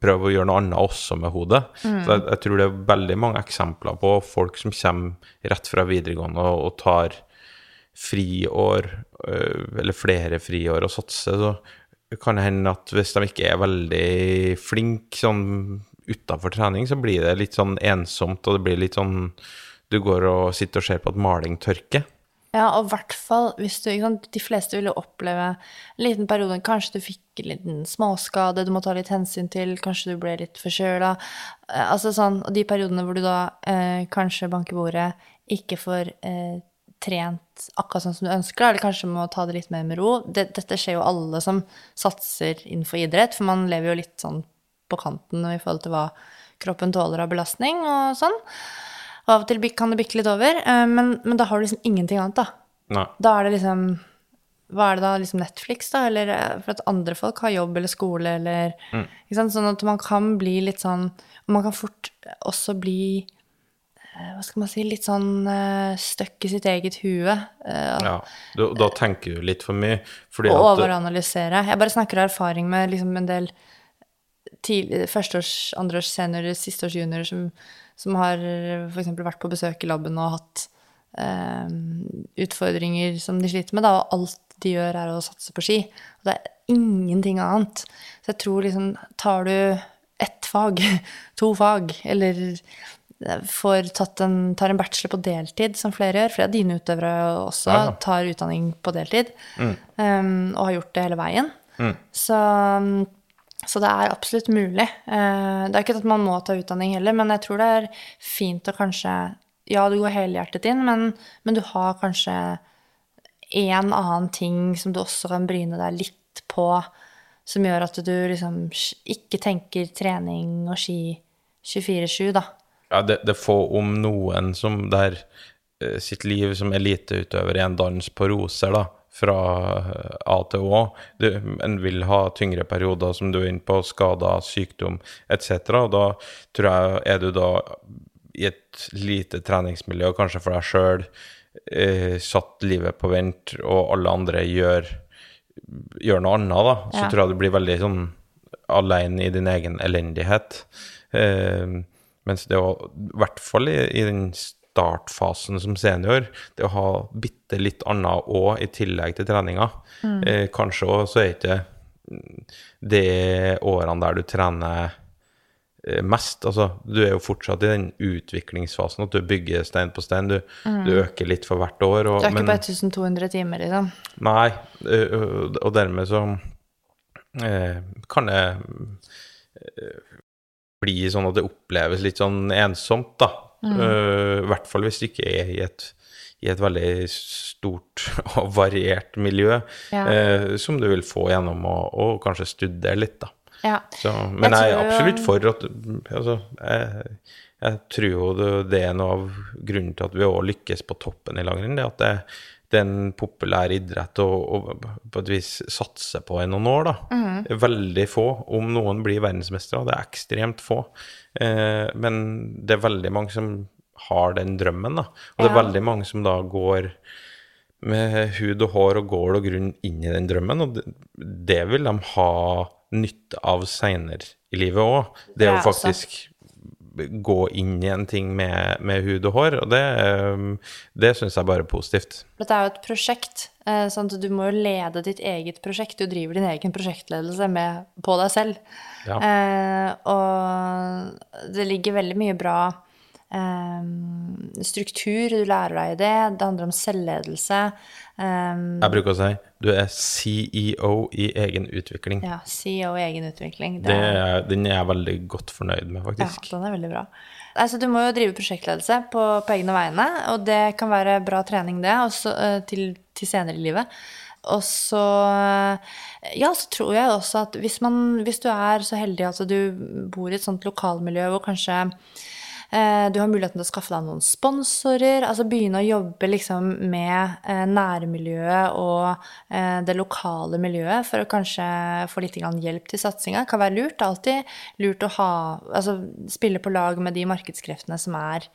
prøve å gjøre noe annet også med hodet. Så jeg, jeg tror det er veldig mange eksempler på folk som kommer rett fra videregående og, og tar friår, øh, eller flere friår, og satser, så kan det hende at hvis de ikke er veldig flinke sånn utafor trening, så blir det litt sånn ensomt, og det blir litt sånn Du går og sitter og ser på at maling tørker. Ja, og i hvert fall hvis du sant, De fleste vil jo oppleve en liten periode Kanskje du fikk en liten småskade du må ta litt hensyn til, kanskje du ble litt forkjøla. Eh, Altså sånn, og de periodene hvor du da eh, kanskje banker bordet, ikke får eh, trent akkurat sånn som du ønsker, eller kanskje må ta det litt mer med ro. Dette skjer jo alle som satser innenfor idrett, for man lever jo litt sånn på kanten i forhold til hva kroppen tåler av belastning og sånn. Og av og til kan det bikke litt over, eh, men, men da har du liksom ingenting annet, da. Nei. Da er det liksom Hva er det da? Liksom Netflix, da? Eller eh, for at andre folk har jobb eller skole, eller ikke sant? Sånn at man kan bli litt sånn Og man kan fort også bli eh, Hva skal man si Litt sånn uh, støkk i sitt eget hue. Uh, Ja, da, da tenker du litt for mye. Fordi og overanalysere. Jeg bare snakker av erfaring med liksom en del tidlig- førsteårs, andreårs seniorer, sisteårs juniorer som, som har f.eks. vært på besøk i laben og hatt eh, utfordringer som de sliter med, da, og alt de gjør, er å satse på ski. Og det er ingenting annet. Så jeg tror liksom Tar du ett fag, to fag, eller får tatt en, tar en bachelor på deltid, som flere gjør, flere av dine utøvere også Ja, ja. tar utdanning på deltid, um, og har gjort det hele veien. Mm. Så, så det er absolutt mulig. Eh, det er ikke at man må ta utdanning heller, men jeg tror det er fint å kanskje Ja, du går helhjertet inn, men, men du har kanskje en annen ting som du også kan bryne deg litt på, som gjør at du liksom ikke tenker trening og ski 24-7, da. Ja, det, det få om noen som der eh, sitt liv som eliteutøver i en dans på roser, da, fra eh, A til Å. Du, en vil ha tyngre perioder, som du er inne på, skader, sykdom etc. Og da tror jeg er du da i et lite treningsmiljø, kanskje for deg sjøl, eh, satt livet på vent, og alle andre gjør, gjør noe annet, da, så Ja. tror jeg du blir veldig sånn alene i din egen elendighet. Eh, mens det å, i hvert fall i, i den startfasen som senior, det å ha bitte litt annet òg i tillegg til treninga. Eh, kanskje òg så er ikke det årene der du trener eh, mest. Altså, du er jo fortsatt i den utviklingsfasen, at du bygger stein på stein. Du, du øker litt for hvert år. Og, Du er ikke men- på 1200 timer, liksom. Nei, og dermed så eh, kan det eh, bli sånn at det oppleves litt sånn ensomt, da. Eh, I hvert fall hvis du ikke er i et, i et veldig stort og variert miljø, Ja. uh, som du vil få gjennom å, å kanskje studere litt, da. Ja. Så, men jeg, Jeg er absolutt for at altså, jeg, jeg tror jo det er noe av grunnen til at vi òg lykkes på toppen i langrenn. Det at det, det er en populær idrett å på et vis satse på i noen år. da. Er Veldig få, om noen blir verdensmestere. Det er ekstremt få. Eh, men det er veldig mange som har den drømmen. da. Og det er veldig mange som da går med hud og hår og gål og grunn inn i den drømmen, og det, det vil de ha nytte av seinere i livet òg. Det å jo altså. faktisk gå inn i en ting med, med hud og hår, og det, um, det syns jeg bare er positivt. Dette er jo et prosjekt, eh, sånn at du må jo lede ditt eget prosjekt. Du driver din egen prosjektledelse med, på deg selv. Ja. Eh, og det ligger veldig mye bra eh, struktur, du lærer deg det. Det handler om selvledelse. Um, Jeg bruker å si du er CEO i egen utvikling. ja, CEO i egen utvikling. Det er, den er jeg veldig godt fornøyd med, faktisk. Ja, den er veldig bra. Altså, du må jo drive prosjektledelse på, på egne vegne, og det kan være bra trening, det, også, eh, til, til senere i livet. Og så Ja, så tror jeg også at hvis, man, hvis du er så heldig at du bor i et sånt lokalmiljø hvor kanskje eh, du har muligheten til å skaffe deg noen sponsorer, altså begynne å jobbe liksom med eh, nærmiljøet og eh, det lokale miljøet for å kanskje få litt hjelp til satsinga. Kan være lurt. Alltid lurt å ha Altså spille på lag med de markedskreftene som er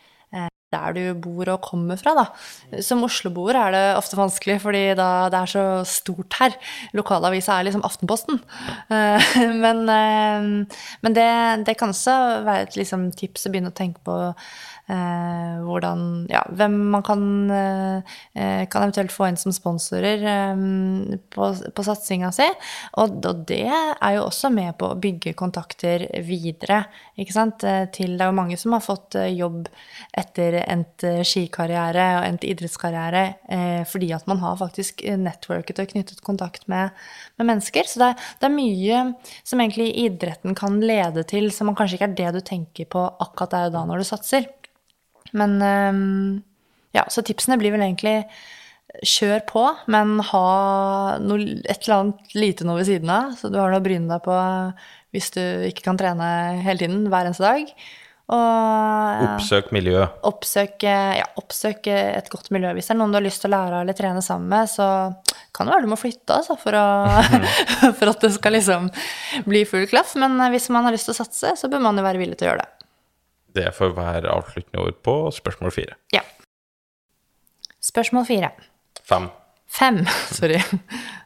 der du bor og kommer fra, da. Som Oslo-boer er det ofte vanskelig, fordi det er så stort her. Lokalavisa er liksom Aftenposten. Eh, men, eh, men det, det kan også være et liksom, tips å begynne å tenke på eh, hvordan Ja, hvem man kan, eh, kan eventuelt få inn som sponsorer eh, på, på satsinga si. Og, og det er jo også med på å bygge kontakter videre, ikke sant. Eh, Til det er jo mange som har fått eh, jobb etter endt eh, skikarriere og endt idrettskarriere fordi at man har faktisk networket og knyttet kontakt med, med mennesker. Så det det er mye som egentlig idretten kan lede til, som man kanskje ikke er det du tenker på akkurat der og da når du satser. Men ehm, ja, så tipsene blir vel egentlig kjør på, men ha noe, et eller annet lite noe ved siden av, så du har noe å bryne deg på hvis du ikke kan trene hele tiden, hver eneste dag. Og Oppsøk miljø. oppsøk, ja, oppsøk et godt miljø. Hvis det er noen du har lyst til å lære av eller trene sammen med, så kan det være du må flytte altså, for, å, for at det skal liksom bli full klaff. Men hvis man har lyst til å satse, så bør man jo være villig til å gjøre det. Det får være avsluttende ord på spørsmål fire. Ja. Spørsmål fire. Fem. Fem, sorry.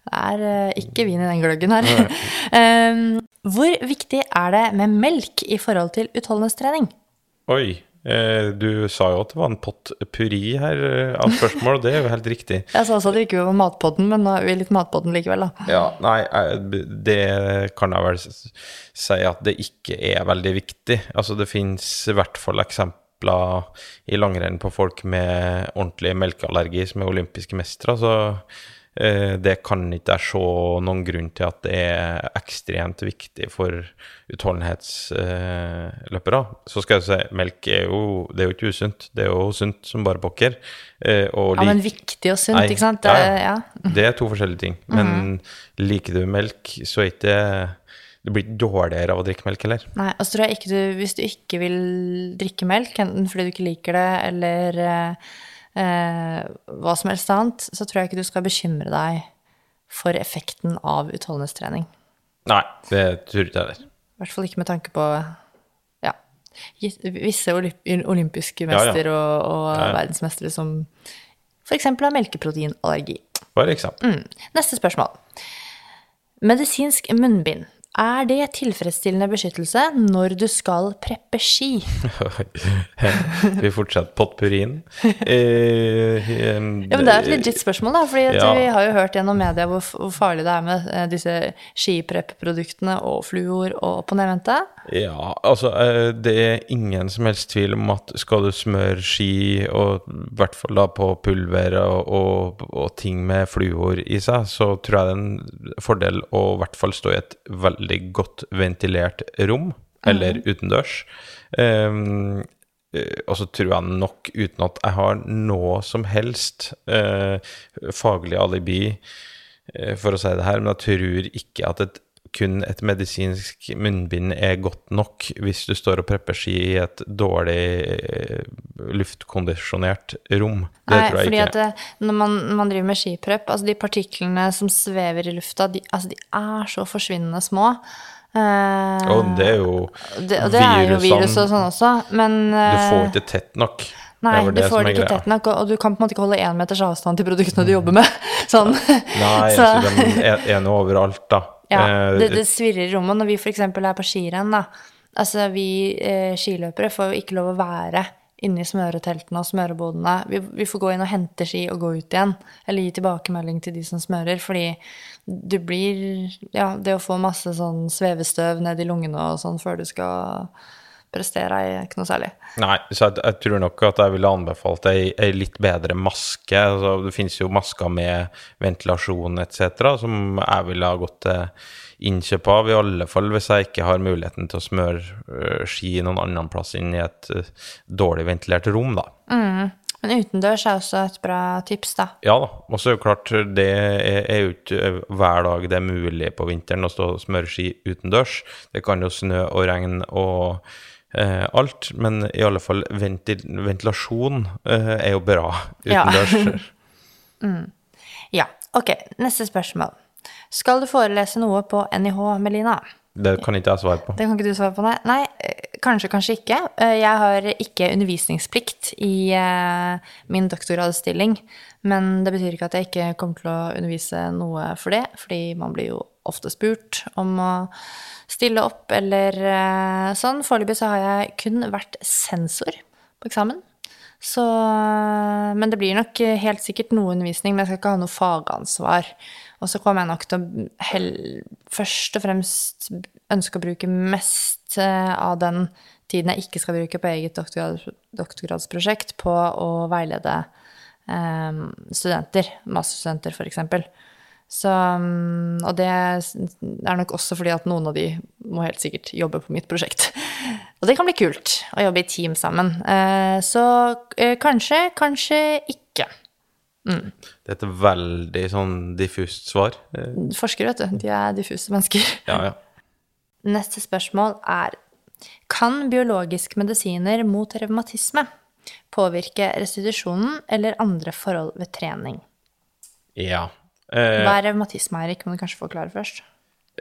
Det er eh, ikke vin i den gløggen her. Um, hvor viktig er det med melk i forhold til utholdenhetstrening? Oi. Eh, du sa jo at det var en pott purri her eh, av spørsmål, det er jo helt riktig. Jeg sa også at det ikke var matpodden, men nå er vi litt matpodden likevel, da. Ja, nei, eh, det kan jeg vel si at det ikke er veldig viktig. Altså, det finnes i hvert fall eksempler i langrenn på folk med ordentlig melkeallergi som er olympiske mestere, så det kan ikke jeg se noen grunn til at det er ekstremt viktig for utholdenhetsløpere. Så skal jeg si, melk er jo, det er jo ikke usunt, det er jo sunt som bare pokker. Eh, og Ja, men viktig og sunt, Nei, ikke sant? Det, ja. ja. det er to forskjellige ting. Men liker du melk, så er ikke det blir ikke dårligere av å drikke melk heller. Nei, og så tror jeg ikke du, hvis du ikke vil drikke melk, enten fordi du ikke liker det, eller eh, eh, hva som helst annet, så tror jeg ikke du skal bekymre deg for effekten av utholdenhetstrening. Nei, det tror ikke jeg heller. I hvert fall ikke med tanke på ja, visse olympiske olympiske Ja, ja. mester og, og verdensmestere som f.eks. har melkeproteinallergi. For eksempel. Mm. Neste spørsmål. Medisinsk munnbind. Er det tilfredsstillende beskyttelse når du skal preppe ski? Vi fortsetter potpurrien. Eh, Ja, men Det er et legit spørsmål, da, For Ja. vi har jo hørt gjennom media hvor, hvor farlig det er med eh, disse skiprepp-produktene og fluor og på nevnte. Ja, altså eh, det er ingen som helst tvil om at skal du smøre ski, og i hvert fall da på pulver og, og, og ting med fluor i seg, så tror jeg det er en fordel å i hvert fall stå i et veldig godt ventilert rom, eller utendørs. Um, og så tror jeg nok, uten at jeg har noe som helst uh, faglig alibi uh, for å si det her, men jeg tror ikke at et kun et medisinsk munnbind er godt nok hvis du står og prepper ski i et dårlig eh, luftkondisjonert rom. Det Nei, tror jeg fordi ikke. at det, når man, man driver med skiprepp, altså de partiklene som svever i lufta, de, altså de er så forsvinnende små. Eh, og det er jo det, og det er jo virus og sånn også, men Du eh, får ikke tett nok. Nei, det du får det ikke tett nok, og, og du kan på en måte ikke holde én meters avstand til produktene du jobber med. Sånn. Nei, Så- altså, de er nå overalt, da. Ja, Eh, det, det svirrer i rommet. Når vi f.eks. er på skirenn, da. Altså, vi eh, skiløpere får jo ikke lov å være inne i smøreteltene og smørebodene. Vi, vi får gå inn og hente ski og gå ut igjen. Eller gi tilbakemelding til de som smører. Fordi du blir Ja, det å få masse sånn svevestøv ned i lungene og sånn før du skal prestere, er ikke noe særlig. Nei, så jeg, jeg tror nok at jeg ville anbefalt ei, ei litt bedre maske. Altså, det finnes jo masker med ventilasjon etc. som jeg ville ha gått til innkjøp av, i alle fall hvis jeg ikke har muligheten til å smøre øh, ski noen annen plass enn i et øh, dårlig ventilert rom, da. Men utendørs er også et bra tips, da. Ja da. Og så er jo klart, det er, er jo ikke hver dag det er mulig på vinteren å stå og smøre ski utendørs. Det kan jo snø og regn og eh, alt, men i alle fall ventil ventilasjon eh, er jo bra Ja. mm. Ja, ok. Neste spørsmål. Skal du forelese noe på NIH, Melina? det kan ikke jeg svare på. Det kan ikke du svare på, nei. Nei, eh, kanskje, kanskje ikke. Eh, Jeg har ikke undervisningsplikt i eh, min doktorgradsstilling, men det betyr ikke at jeg ikke kommer til å undervise noe for det, fordi man blir jo ofte spurt om å stille opp eller eh, sånn. Foreløpig så har jeg kun vært sensor på eksamen. Så, men det blir nok helt sikkert noe undervisning, men jeg skal ikke ha noe fagansvar. Og så kommer jeg nok til å hell, først og fremst ønske å bruke mest eh, av den tiden jeg ikke skal bruke på eget doktorgrad, doktorgradsprosjekt, på å veilede eh, studenter, masterstudenter f.eks. Så, mm, og det er nok også fordi at noen av de må helt sikkert jobbe på mitt prosjekt. Og det kan bli kult å jobbe i team sammen. Eh, Så eh, kanskje, kanskje ikke. Det er et veldig sånn diffust svar. Eh, Forskere, vet du, de er diffuse mennesker. Ja, ja. Neste spørsmål er Kan biologisk medisiner mot revmatisme påvirke restitusjonen eller andre forhold ved trening? ja. Eh, Hva er revmatisme, Eirik? Må du kanskje forklare først?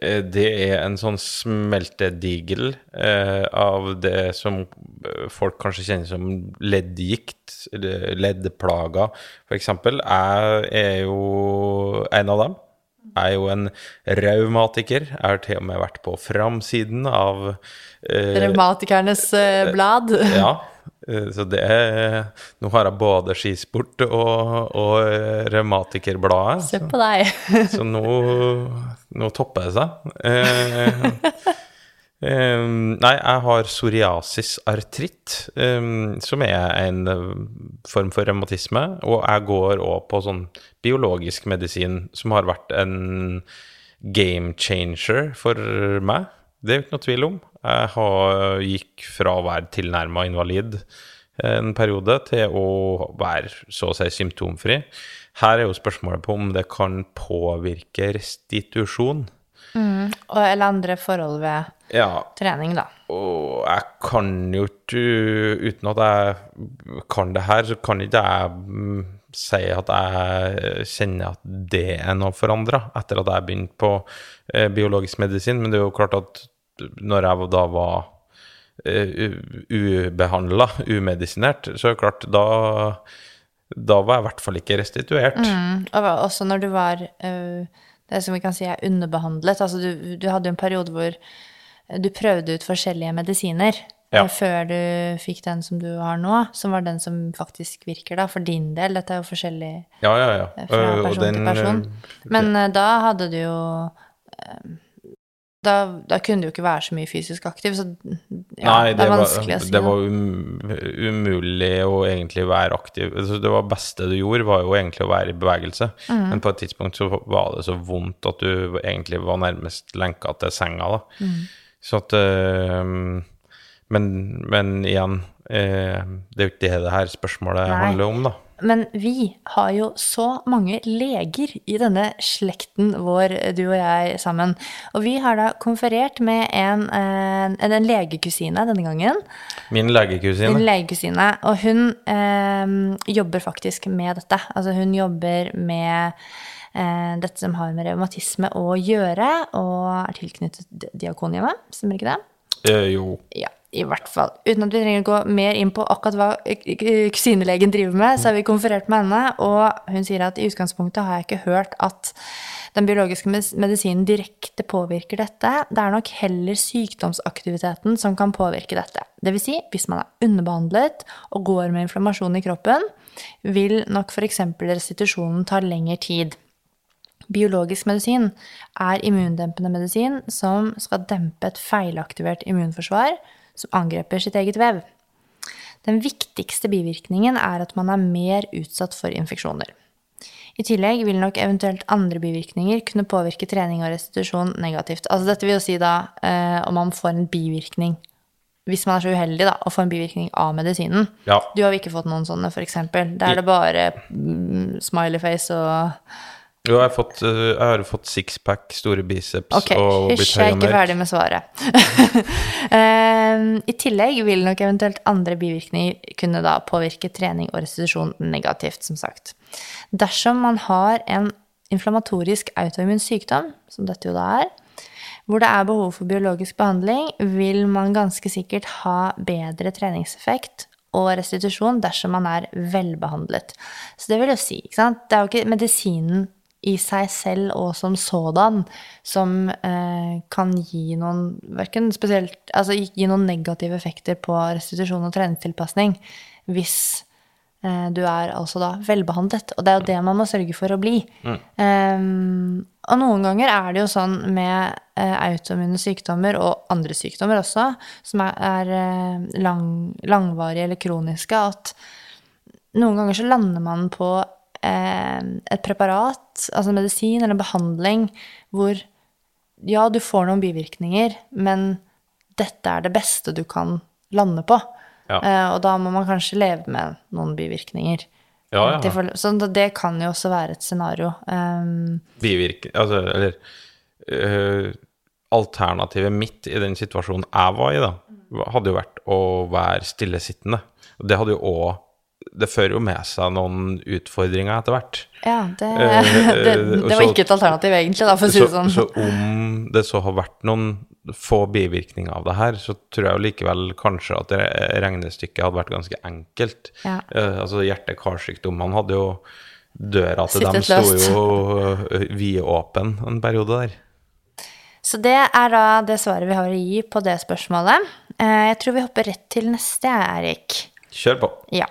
Eh, Det er en sånn smeltedigel eh, av det som eh, folk kanskje kjenner som leddgikt, leddplager, f.eks. Jeg er jo en av dem. Jeg er jo en raumatiker. Jeg har til og med vært på framsiden av eh, Revmatikernes eh, blad. Ja. Eh, Så det Nå har jeg både skisport og, og eh, revmatikerbladet. Se på deg. Så nå, nå topper det seg. Eh, eh, nei, jeg har psoriasis artritt, eh, som er en eh, form for revmatisme. Og jeg går òg på sånn biologisk medisin, som har vært en game changer for meg. Det er jo ikke noe tvil om. Jeg har, gikk fra å være tilnærma invalid en periode til å være så å si symptomfri. Her er jo spørsmålet på om det kan påvirke restitusjon. Og, eller andre forhold ved Ja, trening, da. og jeg kan jo ikke Uten at jeg kan det her, så kan ikke jeg mm, si at jeg kjenner at det er noe forandra etter at jeg begynte på eh, biologisk medisin. Men det er jo klart at når jeg da var uh, ubehandla, umedisinert, så det klart da da var jeg i hvert fall ikke restituert. Mm, og også når du var øh, det som vi kan si er underbehandlet. Altså du, du hadde jo en periode hvor du prøvde ut forskjellige medisiner Ja. øh, før du fikk den som du har nå, som var den som faktisk virker da, for din del. Dette er jo forskjellig Ja, ja, ja. fra person person til person. Men øh, da hadde du jo da, da kunne du jo ikke være så mye fysisk aktiv, så ja, Nei, det, er var, vanskelig å si. det var um, umulig å egentlig være aktiv. Altså, det var beste du gjorde, var jo egentlig å være i bevegelse. Mm. Men på et tidspunkt så var det så vondt at du egentlig var nærmest lenka til senga, da. Mm. Så at um, men, men igjen, uh, det er jo ikke det det her spørsmålet Nei. handler om, da. Men vi har jo så mange leger i denne slekten vår, du og jeg sammen. Og vi har da konferert med en, eh, en, en legekusine denne gangen. Min legekusine. Min legekusine. Og hun eh, jobber faktisk med dette. Altså hun jobber med eh, dette som har med revmatisme å gjøre, og er tilknyttet Di- Diakonhjemmet, stemmer ikke det? Eh, jo. Ja, i hvert fall. Uten at vi trenger å gå mer inn på akkurat hva kusinelegen driver med, så har vi konferert med henne, og hun sier at i utgangspunktet har jeg ikke hørt at den biologiske medisinen direkte påvirker dette. Det er nok heller sykdomsaktiviteten som kan påvirke dette. Det vil si, hvis man er underbehandlet og går med inflammasjon i kroppen, vil nok f.eks. restitusjonen ta lengre tid. Biologisk medisin er immundempende medisin som skal dempe et feilaktivert immunforsvar som angreper sitt eget vev. Den viktigste bivirkningen er at man er mer utsatt for infeksjoner. I tillegg vil nok eventuelt andre bivirkninger kunne påvirke trening og restitusjon negativt. Altså dette vil jo si da eh, om man får en bivirkning, hvis man er så uheldig da, å få en bivirkning av medisinen. Ja. Du har jo ikke fått noen sånne, eksempel. Der er det bare mm, smileyface og Jo, jeg har fått, eh, jeg har fått sixpack, store biceps Ok, og blitt hysj, jeg er ikke ferdig med svaret. Ehm, I tillegg vil nok eventuelt andre bivirkninger kunne da påvirke trening og restitusjon negativt, som sagt. Dersom man har en inflammatorisk autoimmun sykdom, som dette jo da er, hvor det er behov for biologisk behandling, vil man ganske sikkert ha bedre treningseffekt og restitusjon dersom man er velbehandlet. Så det vil jo si, ikke sant Det er jo ikke medisinen i seg selv og som sådan som eh, kan gi noen spesielt Altså gi noen negative effekter på restitusjon og treningstilpasning hvis eh, du er altså da velbehandlet. Og det er jo det man må sørge for å bli. Um, og noen ganger er det jo sånn med eh, autoimmune sykdommer, og andre sykdommer også, som er, er eh, lang, langvarige eller kroniske, at noen ganger så lander man på et preparat, altså medisin eller behandling, hvor ja, du får noen bivirkninger, men dette er det beste du kan lande på. Ja. Eh, og da må man kanskje leve med noen bivirkninger. Ja, ja. Så det kan jo også være et scenario. Um, bivirke... Altså, eller uh, Alternativet mitt i den situasjonen jeg var i, da, hadde jo vært å være stillesittende. Og det hadde jo òg Det fører jo med seg noen utfordringer etter hvert. ja, det, Eh, det, det var ikke et alternativ, egentlig, da, for å si det sånn. så om det så har vært noen få bivirkninger av det her, så tror jeg jo likevel kanskje at regnestykket hadde vært ganske enkelt. Ja. Uh, altså hjerte-karsykdommene hadde jo Døra til dem Sittet sto løst. jo vidåpen en periode der. Så det er da det svaret vi har å gi på det spørsmålet. Uh, Jeg tror vi hopper rett til neste, Erik. Kjør på. Ja.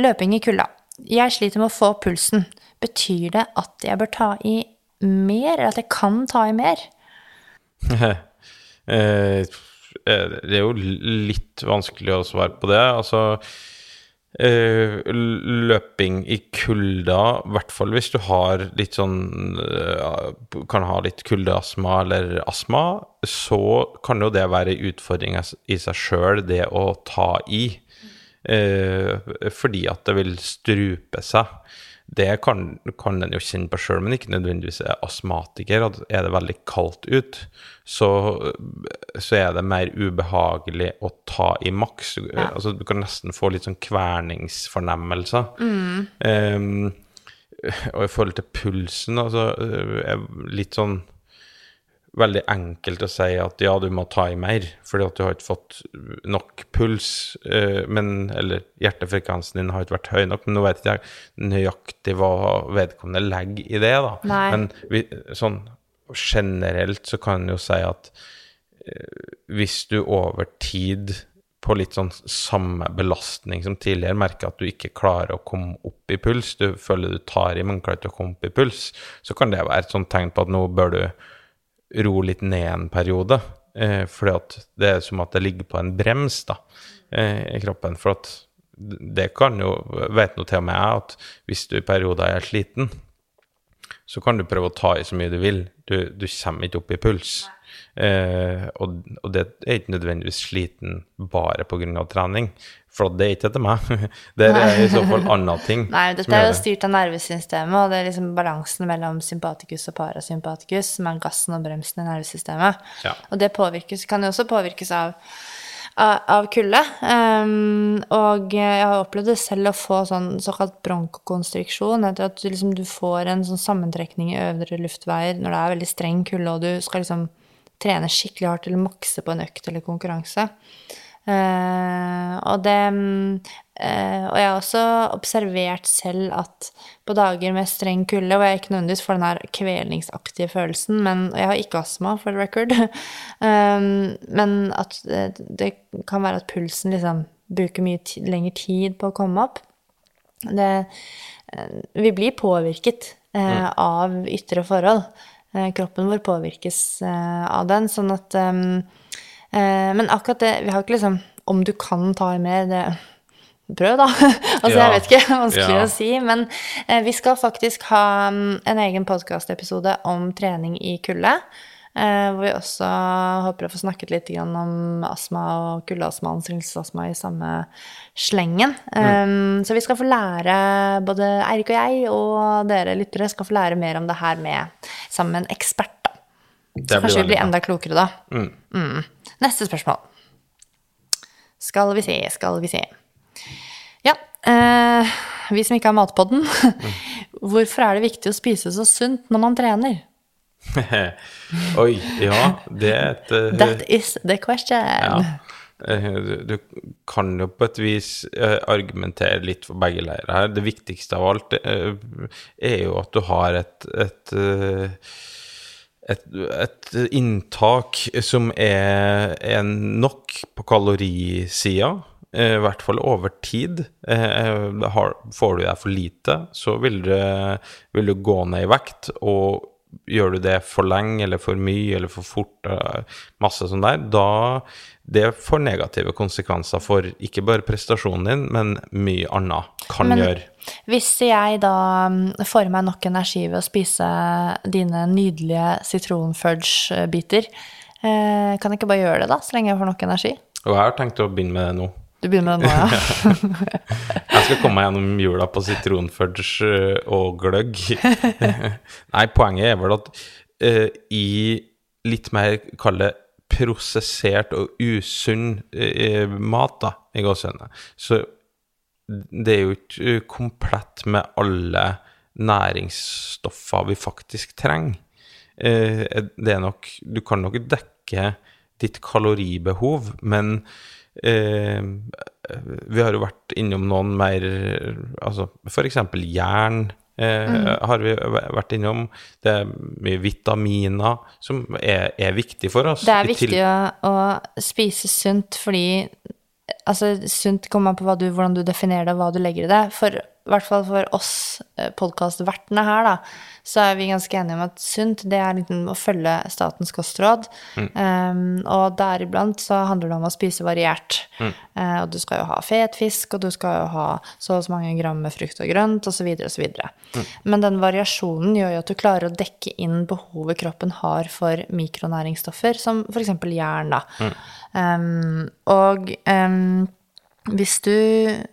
Løping i kulda. Jeg sliter med å få pulsen. Betyr det at jeg bør ta i mer, eller at jeg kan ta i mer? Eh, det er jo litt vanskelig å svare på det. Altså eh, Løping i kulda, i hvert fall hvis du har litt sånn eh, Kan ha litt kuldeastma eller astma, så kan jo det være utfordring i seg sjøl, det å ta i. Eh, fordi at det vil strupe seg. Det kan, kan en jo kjenne på sjøl, men ikke nødvendigvis er astmatiker. At er det veldig kaldt ut, så, så er det mer ubehagelig å ta i maks. Ja. Altså, du kan nesten få litt sånn kverningsfornemmelser. Um, og i forhold til pulsen, altså er litt sånn veldig enkelt å si at ja, du må ta i mer, fordi at du har ikke fått nok puls, eh, men, eller hjertefrekvensen din har ikke vært høy nok, men nå vet ikke jeg nøyaktig hva vedkommende legger i det, da. Nei. Men vi, sånn generelt så kan en jo si at eh, hvis du over tid på litt sånn samme belastning som tidligere, merker at du ikke klarer å komme opp i puls, du føler du tar i, men klarer ikke å komme opp i puls, så kan det være et sånt tegn på at nå bør du ro litt ned en periode. Eh, fordi at det er som at det ligger på en brems da, eh, i kroppen. For at det kan jo, vet nå til og med jeg, at hvis du i perioder er sliten, så kan du prøve å ta i så mye du vil. Du, du kommer ikke opp i puls. Eh, og, og det er ikke nødvendigvis sliten bare pga. trening. Det er ikke etter meg. Det er i så fall andre ting. Nei, dette er jo styrt av nervesystemet, og det er liksom balansen mellom sympatikus og parasympatikus som er gassen og bremsen i nervesystemet. Ja. Og det påvirkes, kan jo også påvirkes av, av, av kulde. Um, og jeg har opplevd det selv å få sånn såkalt bronkokonstriksjon, at du, liksom, du får en sånn sammentrekning i øvre luftveier når det er veldig streng kulde, og du skal liksom trene skikkelig hardt eller makse på en økt eller konkurranse. Eh, og det mm, eh, Og jeg har også observert selv at på dager med streng kulde, hvor jeg ikke nødvendigvis får den her kvelningsaktige følelsen, men og jeg har ikke astma, for the record, um, men at det, det kan være at pulsen liksom bruker mye lengre tid på å komme opp. Det, eh, vi blir påvirket eh, av ytre forhold. Eh, kroppen vår påvirkes eh, av den, sånn at um, Eh, men akkurat det Vi har ikke liksom Om du kan ta mer, det Prøv, da. altså, Ja. jeg vet ikke. Vanskelig Ja. å si. Men eh, vi skal faktisk ha mm, en egen podkastepisode om trening i kulde. Eh, hvor vi også håper å få snakket litt grann om astma og kuldeastma og anstrengelsesastma i samme slengen. Um, så vi skal få lære, både Eirik og jeg og dere lyttere skal få lære mer om det her med, sammen med en ekspert. Det kanskje vi blir enda klokere da. Mm. Neste spørsmål. Skal vi se, skal vi se. Ja, eh, vi som ikke har Matpodden. Hvorfor er det viktig å spise så sunt når man trener? Oi, ja, det er et uh, That is the question. Ja. Eh, Du, kan jo på et vis eh, argumentere litt for begge leirer her. Det viktigste av alt er jo at du har et, et, et, et inntak som er, er nok på kalorisida. eh, I hvert fall over tid. Eh, har, får du deg for lite, så vil du, vil du gå ned i vekt. Og gjør du det for lenge eller for mye eller for fort, eh, masse sånn der, da det får negative konsekvenser for ikke bare prestasjonen din, men mye annet kan Men- gjøre. Hvis jeg da mm, får meg nok energi ved å spise dine nydelige sitronfudge-biter, eh, kan jeg ikke bare gjøre det, da, så lenge jeg får nok energi? Og jeg har tenkt å begynne med det nå. Du begynner med den nå, ja? Jeg skal komme meg gjennom jula på sitronfudge eh, og gløgg. Nei, poenget er vel at uh, i litt mer, kall prosessert og usunn uh, mat, da, i gåsehudene, så det er jo ikke komplett med alle næringsstoffer vi faktisk trenger. Det er nok Du kan nok dekke ditt kaloribehov, men eh, vi har jo vært innom noen mer Altså f.eks. jern. Eh, har vi vært innom. Det er mye vitaminer som er, er viktig for oss. Det er til- viktig å, å spise sunt fordi Altså, sunt kommer an på du, hvordan du definerer det, og hva du legger i det. For i hvert fall for oss podkastvertene her, da, så er vi ganske enige om at sunt, det er liksom å følge statens kostråd. Um, og deriblant så handler det om å spise variert. Eh, og du skal jo ha fet fisk, og du skal jo ha så og så mange gram med frukt og grønt, osv., osv. Men den variasjonen gjør jo at du klarer å dekke inn behovet kroppen har for mikronæringsstoffer, som f.eks. jern, da. Um, og um, hvis du eh,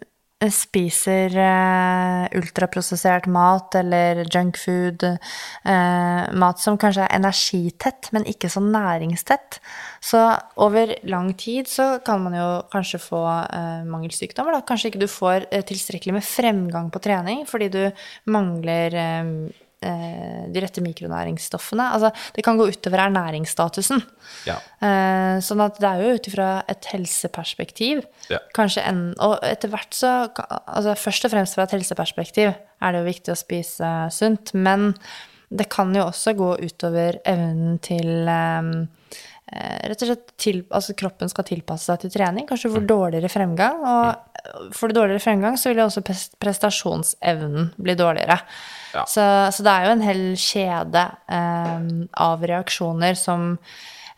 spiser eh, ultraprosessert mat eller junkfood, eh, mat som kanskje er energitett, men ikke så næringstett, så over lang tid så kan man jo kanskje få eh, mangelsykdommer. Da. Kanskje ikke du får eh, tilstrekkelig med fremgang på trening fordi du mangler eh, eh, de rette mikronæringsstoffene. Altså, det kan gå utover ernæringsstatusen. Ja. Eh, sånn at det er jo ut ifra et helseperspektiv. Ja. Kanskje en, og etter hvert så altså Først og fremst fra et helseperspektiv er det jo viktig å spise sunt, men det kan jo også gå utover evnen til eh, eh, Rett og slett til, altså kroppen skal tilpasse seg til trening. Kanskje du får dårligere fremgang. Og får du dårligere fremgang, så vil jo også prestasjonsevnen bli dårligere. Ja. Så, så det er jo en hel kjede eh, av reaksjoner som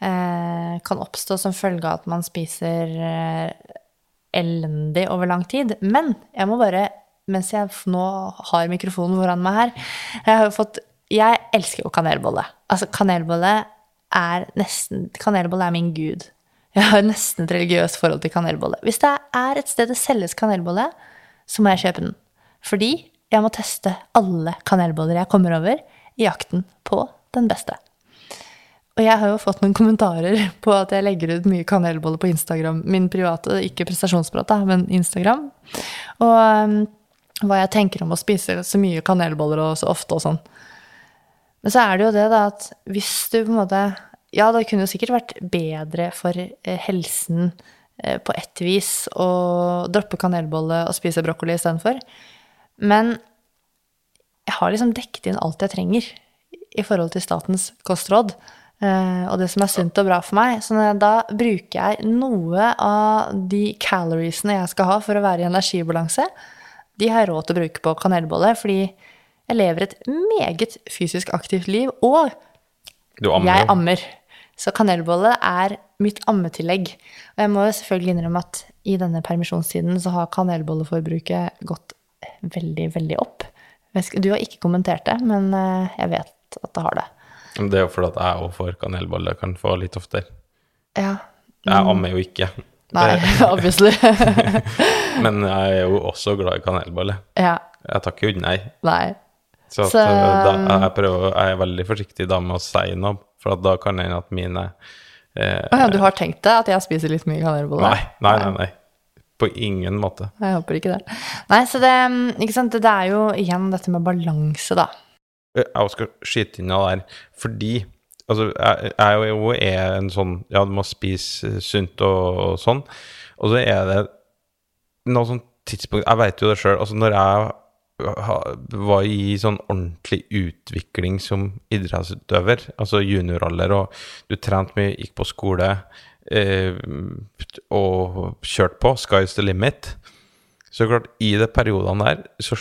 eh, kan oppstå som følge av at man spiser eh, elendig over lang tid. Men jeg må bare, mens jeg nå har mikrofonen foran meg her Jeg har jo fått Jeg elsker jo kanelbolle. Altså, kanelbolle er nesten Kanelbolle er min gud. Jeg har nesten et religiøst forhold til kanelbolle. Hvis det er et sted det selges kanelbolle, så må jeg kjøpe den. Fordi jeg må teste alle kanelboller jeg kommer over, i jakten på den beste. Og jeg har jo fått noen kommentarer på at jeg legger ut mye kanelboller på Instagram. Min private, ikke prestasjonsprat, men Instagram. Og um, hva jeg tenker om å spise så mye kanelboller og så ofte og sånn. Men så er det jo det, da, at hvis du på en måte Ja, det kunne jo sikkert vært bedre for eh, helsen eh, på ett vis å droppe kanelbolle og spise brokkoli istedenfor. Men jeg har liksom dekket inn alt jeg trenger i forhold til statens kostråd. eh, og det som er sunt og bra for meg. Så da bruker jeg noe av de caloriesene jeg skal ha for å være i energibalanse, de har jeg råd til å bruke på kanelbolle, fordi jeg lever et meget fysisk aktivt liv, og ammer jeg ammer. Så kanelbolle er mitt ammetillegg. Og jeg må jo selvfølgelig innrømme at i denne permisjonstiden så har kanelbolleforbruket gått veldig, veldig opp. Du har ikke kommentert det, men eh, jeg vet at det har det. Det er jo fordi at jeg òg får kanelbolle, kan få litt oftere. Ja. Jeg ammer jo ikke. Nei, obviously. Men jeg er jo også glad i kanelbolle. ja. Jeg takker jo nei. Nei. Så, at, Så- eh, da, jeg, prøver, jeg er veldig forsiktig da med å si noe, for da kan det hende at mine eh, oh, ja, du har tenkt deg At jeg spiser litt mye kanelboller? nei, nei, nei, nei. På ingen måte. Jeg håper ikke det. Nei, så det, ikke sant? det er jo igjen dette med balanse, da. jeg skal skyte inn noe der, fordi Altså, jeg, jeg jo er en sånn Ja, du må spise sunt og, og sånn. Og så er det noe sånt tidspunkt Jeg vet jo det sjøl. Altså, når jeg var i sånn ordentlig utvikling som idrettsutøver, altså junioralder, og du trente mye, gikk på skole eh, og kjørte på, sky's the limit, så klart, i de periodene der, så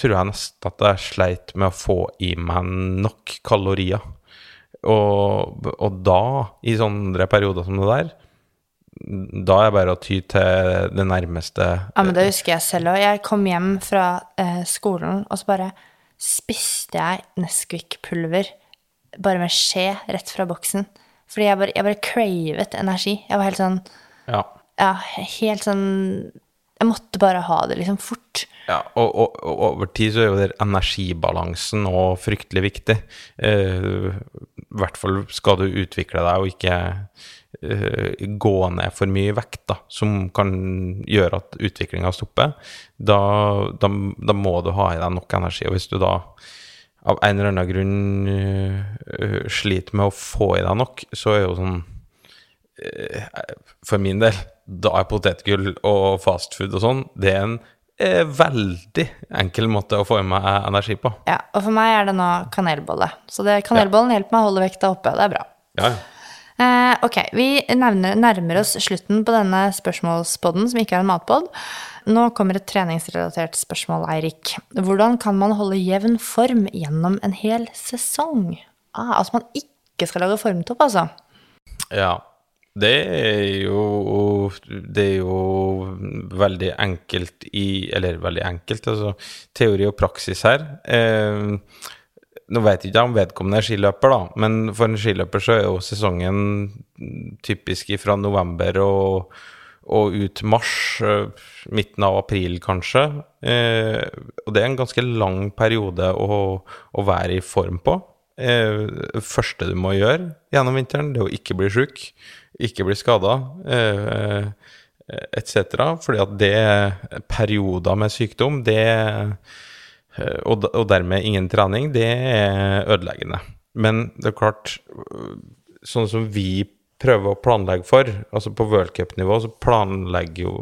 tror jeg nesten at jeg sleit med å få i meg nok kalorier. Og, og da, i sånne perioder som det der, da er det bare å ty til det nærmeste Ja, men det husker jeg selv òg. Jeg kom hjem fra eh, skolen, og så bare spiste jeg Nesquik-pulver bare med skje rett fra boksen. Fordi jeg bare, jeg bare cravet energi. Jeg var helt sånn Ja. Ja, helt sånn Jeg måtte bare ha det liksom fort. Ja, og, og, og over tid så er jo der energibalansen òg fryktelig viktig. Eh, I hvert fall skal du utvikle deg og ikke gå ned for mye vekt, da, som kan gjøre at utviklinga stopper. Da, da, da må du ha i deg nok energi. Og hvis du da av en eller annen grunn uh, sliter med å få i deg nok, så er jo sånn uh, For min del, da er potetgull og fastfood og sånn, det er en uh, veldig enkel måte å få i meg energi på. Ja, Og for meg er det nå kanelbolle. Så det, kanelbollen hjelper meg å holde vekta oppe. Det er bra. Ja, Ja, Eh, ok, vi nærmer, nærmer oss slutten på denne spørsmålspodden, som ikke er en matpod. Nå kommer et treningsrelatert spørsmål, Eirik. Hvordan kan man holde jevn form gjennom en hel sesong? Ah, altså man ikke skal lage formtopp, altså. ja. Det er jo Det er jo veldig enkelt i Eller veldig enkelt, altså teori og praksis her. Eh, nå vet jeg ikke om vedkommende er skiløper, da, men for en skiløper så er jo sesongen typisk fra november og, og ut mars, eh, midten av april kanskje. Eh, og det er en ganske lang periode å, å være i form på. Eh, første du må gjøre gjennom vinteren, det er å ikke bli sjuk, ikke bli skada. Eh, etc. Fordi at det perioder med sykdom, det Eh, og, og dermed ingen trening, det er ødeleggende. Men det er klart, øh, sånn som vi prøver å planlegge for, altså på worldcupnivå så planlegger jo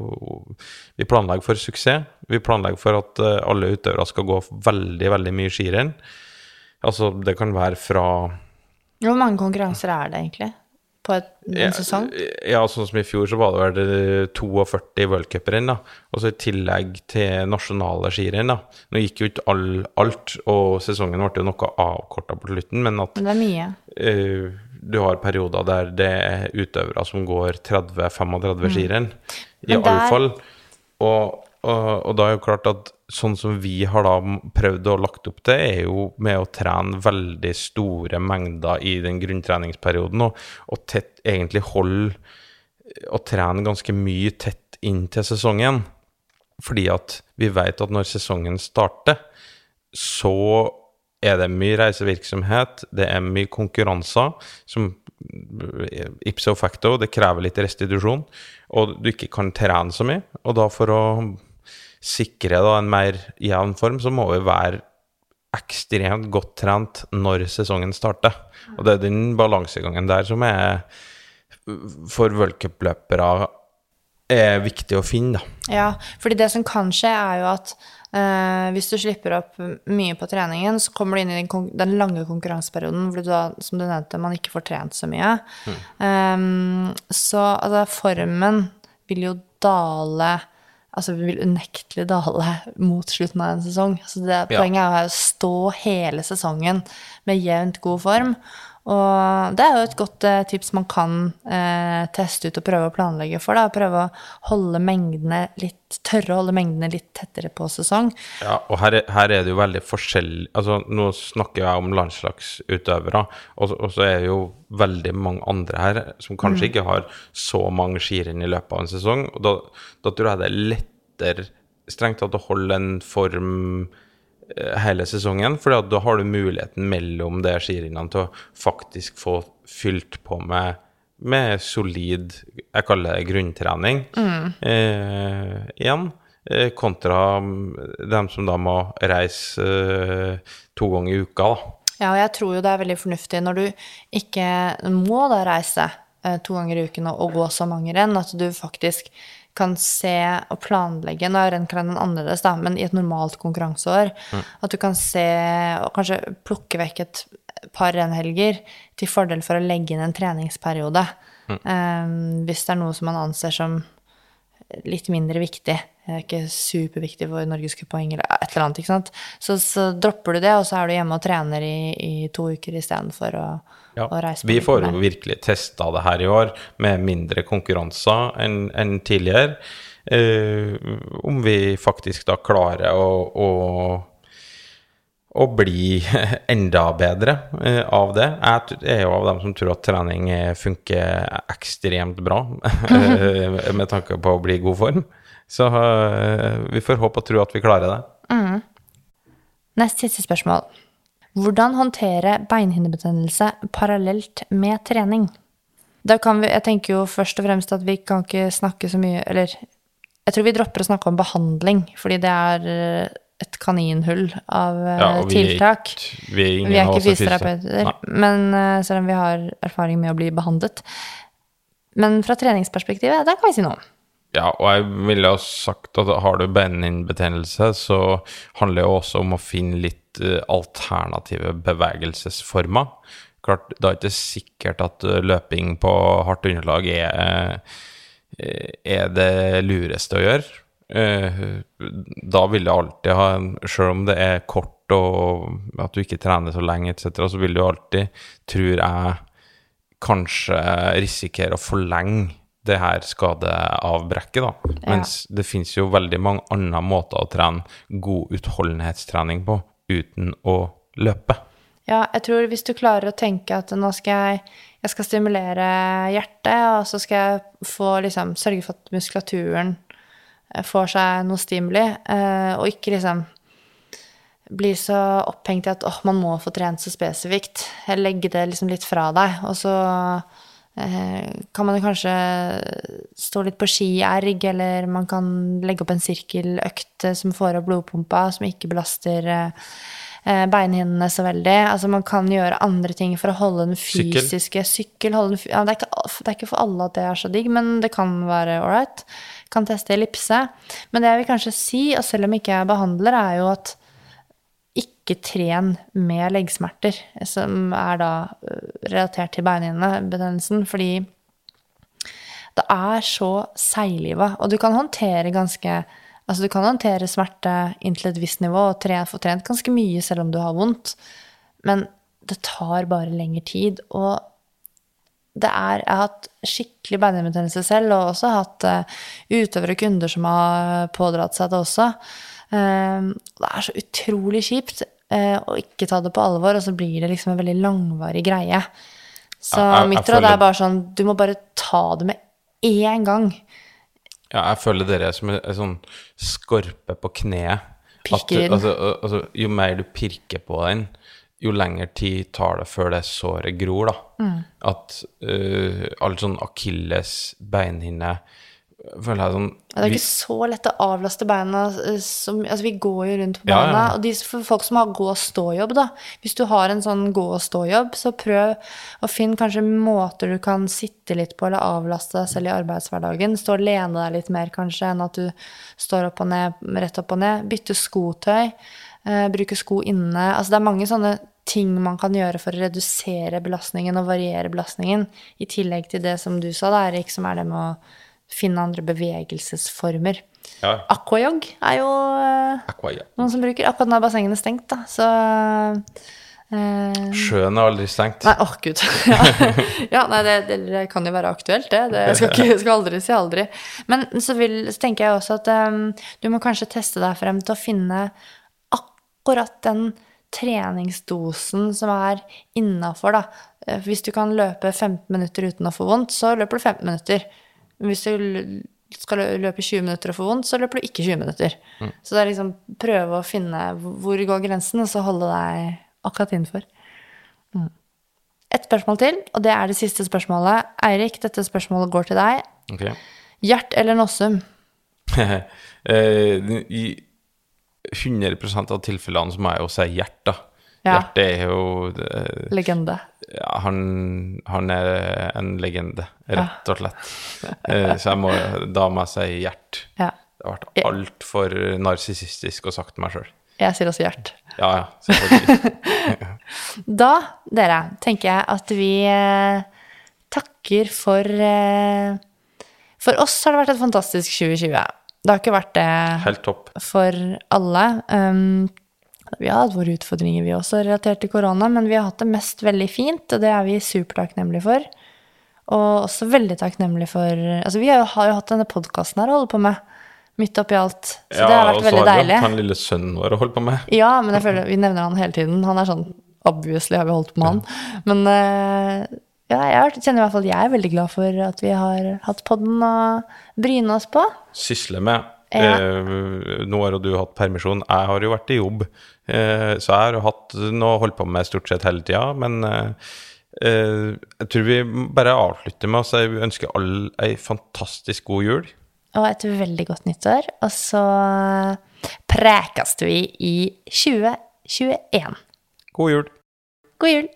Vi planlegger for suksess. Vi planlegger for at øh, alle utøvere skal gå veldig, veldig mye skirenn. Altså, det kan være fra Hvor mange konkurranser er det egentlig på et, en sesong? Ja, sånn som i fjor, så var det vel eh, 42 worldcuprenn, da. Og så i tillegg til nasjonale skirenn, da. Nå gikk jo ikke all, alt, og sesongen ble jo noe avkorta på slutten, men at Men det er mye. Uh, du har perioder der det er utøvere som går 30-35 skirenn, i Men alle fall. Og, og, da er jo klart at sånn som vi har da prøvd å lagt opp til, er jo med å trene veldig store mengder i den grunntreningsperioden, og, og tett, egentlig holde og trene ganske mye tett inn til sesongen. Fordi at vi vet at når sesongen starter, så er det mye reisevirksomhet, det er mye konkurranser som ipso facto, det krever litt restitusjon, og du ikke kan trene så mye. Og da for å sikre da en mer jevn form, så må vi være ekstremt godt trent når sesongen starter. Og det er den balansegangen der som er for worldcupløpere er viktig å finne, da. Ja, fordi det som kan skje, er jo at eh, hvis du slipper opp mye på treningen, så kommer du inn i den, den lange konkurranseperioden hvor du da, som du nevnte, man ikke får trent så mye. Um, så altså, formen vil jo dale Altså vil unektelig dale mot slutten av en sesong. Så det, poenget er jo å stå hele sesongen med jevnt god form. Og det er jo et godt eh, tips man kan eh, teste ut og prøve å planlegge for. Da. Prøve å holde mengdene litt, tørre å holde mengdene litt tettere på sesong. Ja, og her, er- her er det jo veldig forskjellig Altså, nå snakker jeg om landslagsutøvere, og, og så er det jo veldig mange andre her som kanskje ikke har så mange skirenn i løpet av en sesong. Og da, da tror jeg det er lettere strengt tatt å holde en form hele sesongen, for da har du muligheten mellom de skirennene til å faktisk få fylt på med, med solid Jeg kaller det grunntrening eh, igjen. eh, kontra mm, dem som da må reise eh, to ganger i uka, da. Ja, og jeg tror jo det er veldig fornuftig når du ikke må da reise eh, to ganger i uken og, og gå så mange renn, at du faktisk kan se og planlegge. Nå er rennkalenderen annerledes, da, men i et normalt konkurranseår At du kan se og kanskje plukke vekk et par rennhelger til fordel for å legge inn en treningsperiode. Eh, hvis det er noe som man anser som litt mindre viktig. Det er ikke superviktig for norgescuppoeng eller et eller annet. ikke sant? Så, så dropper du det, og så er du hjemme og trener i, i to uker istedenfor å, Ja, å reise på vi får jo virkelig testa det her i år, med mindre konkurranser enn en tidligere. Eh, om vi faktisk da klarer å, å, å bli enda bedre eh, av det. Jeg er jo av dem som tror at trening eh, funker ekstremt bra, eh, med tanke på å bli i god form. Så vi får håpe og tro at vi klarer det. Nest siste spørsmål. Hvordan håndtere beinhinnebetennelse parallelt med trening? Da kan vi, jeg tenker jo først og fremst at vi kan ikke snakke så mye Eller jeg tror vi dropper å snakke om behandling, fordi det er et kaninhull av eh, Ja, vi tiltak. vi er ingen Vi er ikke er fysioterapeuter, men eh, selv om vi har erfaring med å bli behandlet. Men fra treningsperspektivet, det kan vi si noe om. Ja, og jeg ville ha sagt at har du beinhinnebetennelse, så handler det jo også om å finne litt eh, alternative bevegelsesformer. Klart, det er ikke sikkert at løping på hardt underlag er, er det lureste å gjøre. Eh, Da vil det alltid ha en Selv om det er kort og at du ikke trener så lenge, etc., så vil du alltid, tror jeg, kanskje risikere å forlenge det her skadeavbrekket, da. Mens det finnes jo veldig mange andre måter å trene god utholdenhetstrening på uten å løpe. Ja, jeg tror hvis du klarer å tenke at nå skal jeg, jeg skal stimulere hjertet, og så skal jeg få liksom sørge for at muskulaturen får seg noe stimuli, eh, og ikke liksom bli så opphengt i at åh, man må få trent så spesifikt. Legge det liksom litt fra deg, og så eh, kan man kanskje stå litt på skierg, eller man kan legge opp en sirkeløkt eh, som får opp blodpumpa, som ikke belaster eh, eh, beinhinnene så veldig. Altså man kan gjøre andre ting for å holde den fysiske Sykkel. Holde den, ja, det, er ikke, det er ikke for alle at det er så digg, men det kan være ålreit. Kan teste ellipse. Men det jeg vil kanskje si, og selv om ikke jeg behandler, er jo at ikke tren med leggsmerter, som er da relatert til beinhinnebetennelsen, fordi det er så seigliva, og du kan håndtere ganske Altså, du kan håndtere smerte inntil et visst nivå og tre, få trent ganske mye selv om du har vondt, men det tar bare lengre tid, og det er, jeg har hatt skikkelig beinhinnebetennelse selv, og også hatt uh, utøvere og kunder som har pådratt seg det også. Uh, det er så utrolig kjipt uh, å ikke ta det på alvor, og så blir det liksom en veldig langvarig greie. Så Ja, jeg- mitt råd er bare sånn, du må bare ta det med én gang. Ja, jeg føler dere er som en en sånn skorpe på kneet. Pirker inn. Altså, altså, jo mer du pirker på den, jo lengre tid tar det før det såret gror, da. Mm. At uh, all sånn akilles, beinhinne Føler jeg sånn Ja, Det er ikke så lett å avlaste beina. eh, Som, altså vi går jo rundt på beina. ja, ja. Og de, for folk som har gå- og stå-jobb, da. Hvis du har en sånn gå- og stå-jobb, så prøv å finne kanskje måter du kan sitte litt på, eller avlaste deg selv i arbeidshverdagen. Stå og lene deg litt mer, kanskje, enn at du står opp og ned, rett opp og ned. Bytte skotøy. Eh, bruke sko inne. Altså det er mange sånne ting man kan gjøre for å redusere belastningen og variere belastningen, i tillegg til det som du sa, da, Erik, som er det med å finne andre bevegelsesformer. Ja. Aquajog er jo Aquajog. Noen som bruker. Akkurat nå er bassengene stengt, da, så eh, Sjøen er aldri stengt. Nei, åh, gud. ja, ja nei, det, det, det kan jo være aktuelt, det. det jeg skal, ikke, skal aldri si aldri. Men så, vil, så tenker jeg også at um, du må kanskje teste deg frem til å finne akkurat den treningsdosen som er innafor, da. Eh, Hvis du kan løpe 15 minutter uten å få vondt, så løper du 15 minutter. Hvis du skal løpe 20 minutter og få vondt, så løper du ikke 20 minutter. Så det er liksom prøve å finne hvor går grensen, og så holde deg akkurat innenfor. Et spørsmål til, og det er det siste spørsmålet. Eirik, dette spørsmålet går til deg. Okay. Gjert eller Nossum? Eh, 100 av tilfellene så må jeg jo si Gjert, da. Ja. Gjert er jo det- Legende. ja, han, han er en legende, rett og slett. Ja. så jeg må, da må jeg si Gjert. Ja. Det har vært altfor narsissistisk å sagt meg sjøl. Jeg sier også Gjert. Ja, ja, selvfølgelig. Da, dere, tenker jeg at vi eh, takker for eh, For oss har det vært et fantastisk 2020. Det har ikke vært det Helt topp. for alle. Um, vi har hatt våre utfordringer, vi også, relatert til korona, men vi har hatt det mest veldig fint, og det er vi supertakknemlige for. Og også veldig takknemlige for Altså, vi har jo, har jo hatt denne podkasten her å holde på med, midt oppi alt. Så det har vært veldig deilig. Ja, og så har vi deilig. hatt han lille sønnen vår å holde på med. Ja, men jeg føler vi nevner han hele tiden. Han er sånn Obviously har vi holdt på med han. Men eh, ja, jeg kjenner i hvert fall jeg er veldig glad for at vi har hatt podden å bryne oss på. Sysle med. Ja. Eh, nå har jo du hatt permisjon. Jeg har jo vært i jobb. Eh, så jeg har jo hatt noe å holde på med stort sett hele tida. Men eh, eh, jeg tror vi bare avslutter med å si vi ønsker alle ei fantastisk god jul. Og et veldig godt nyttår. Og så prekes vi i 2021. God jul. God jul!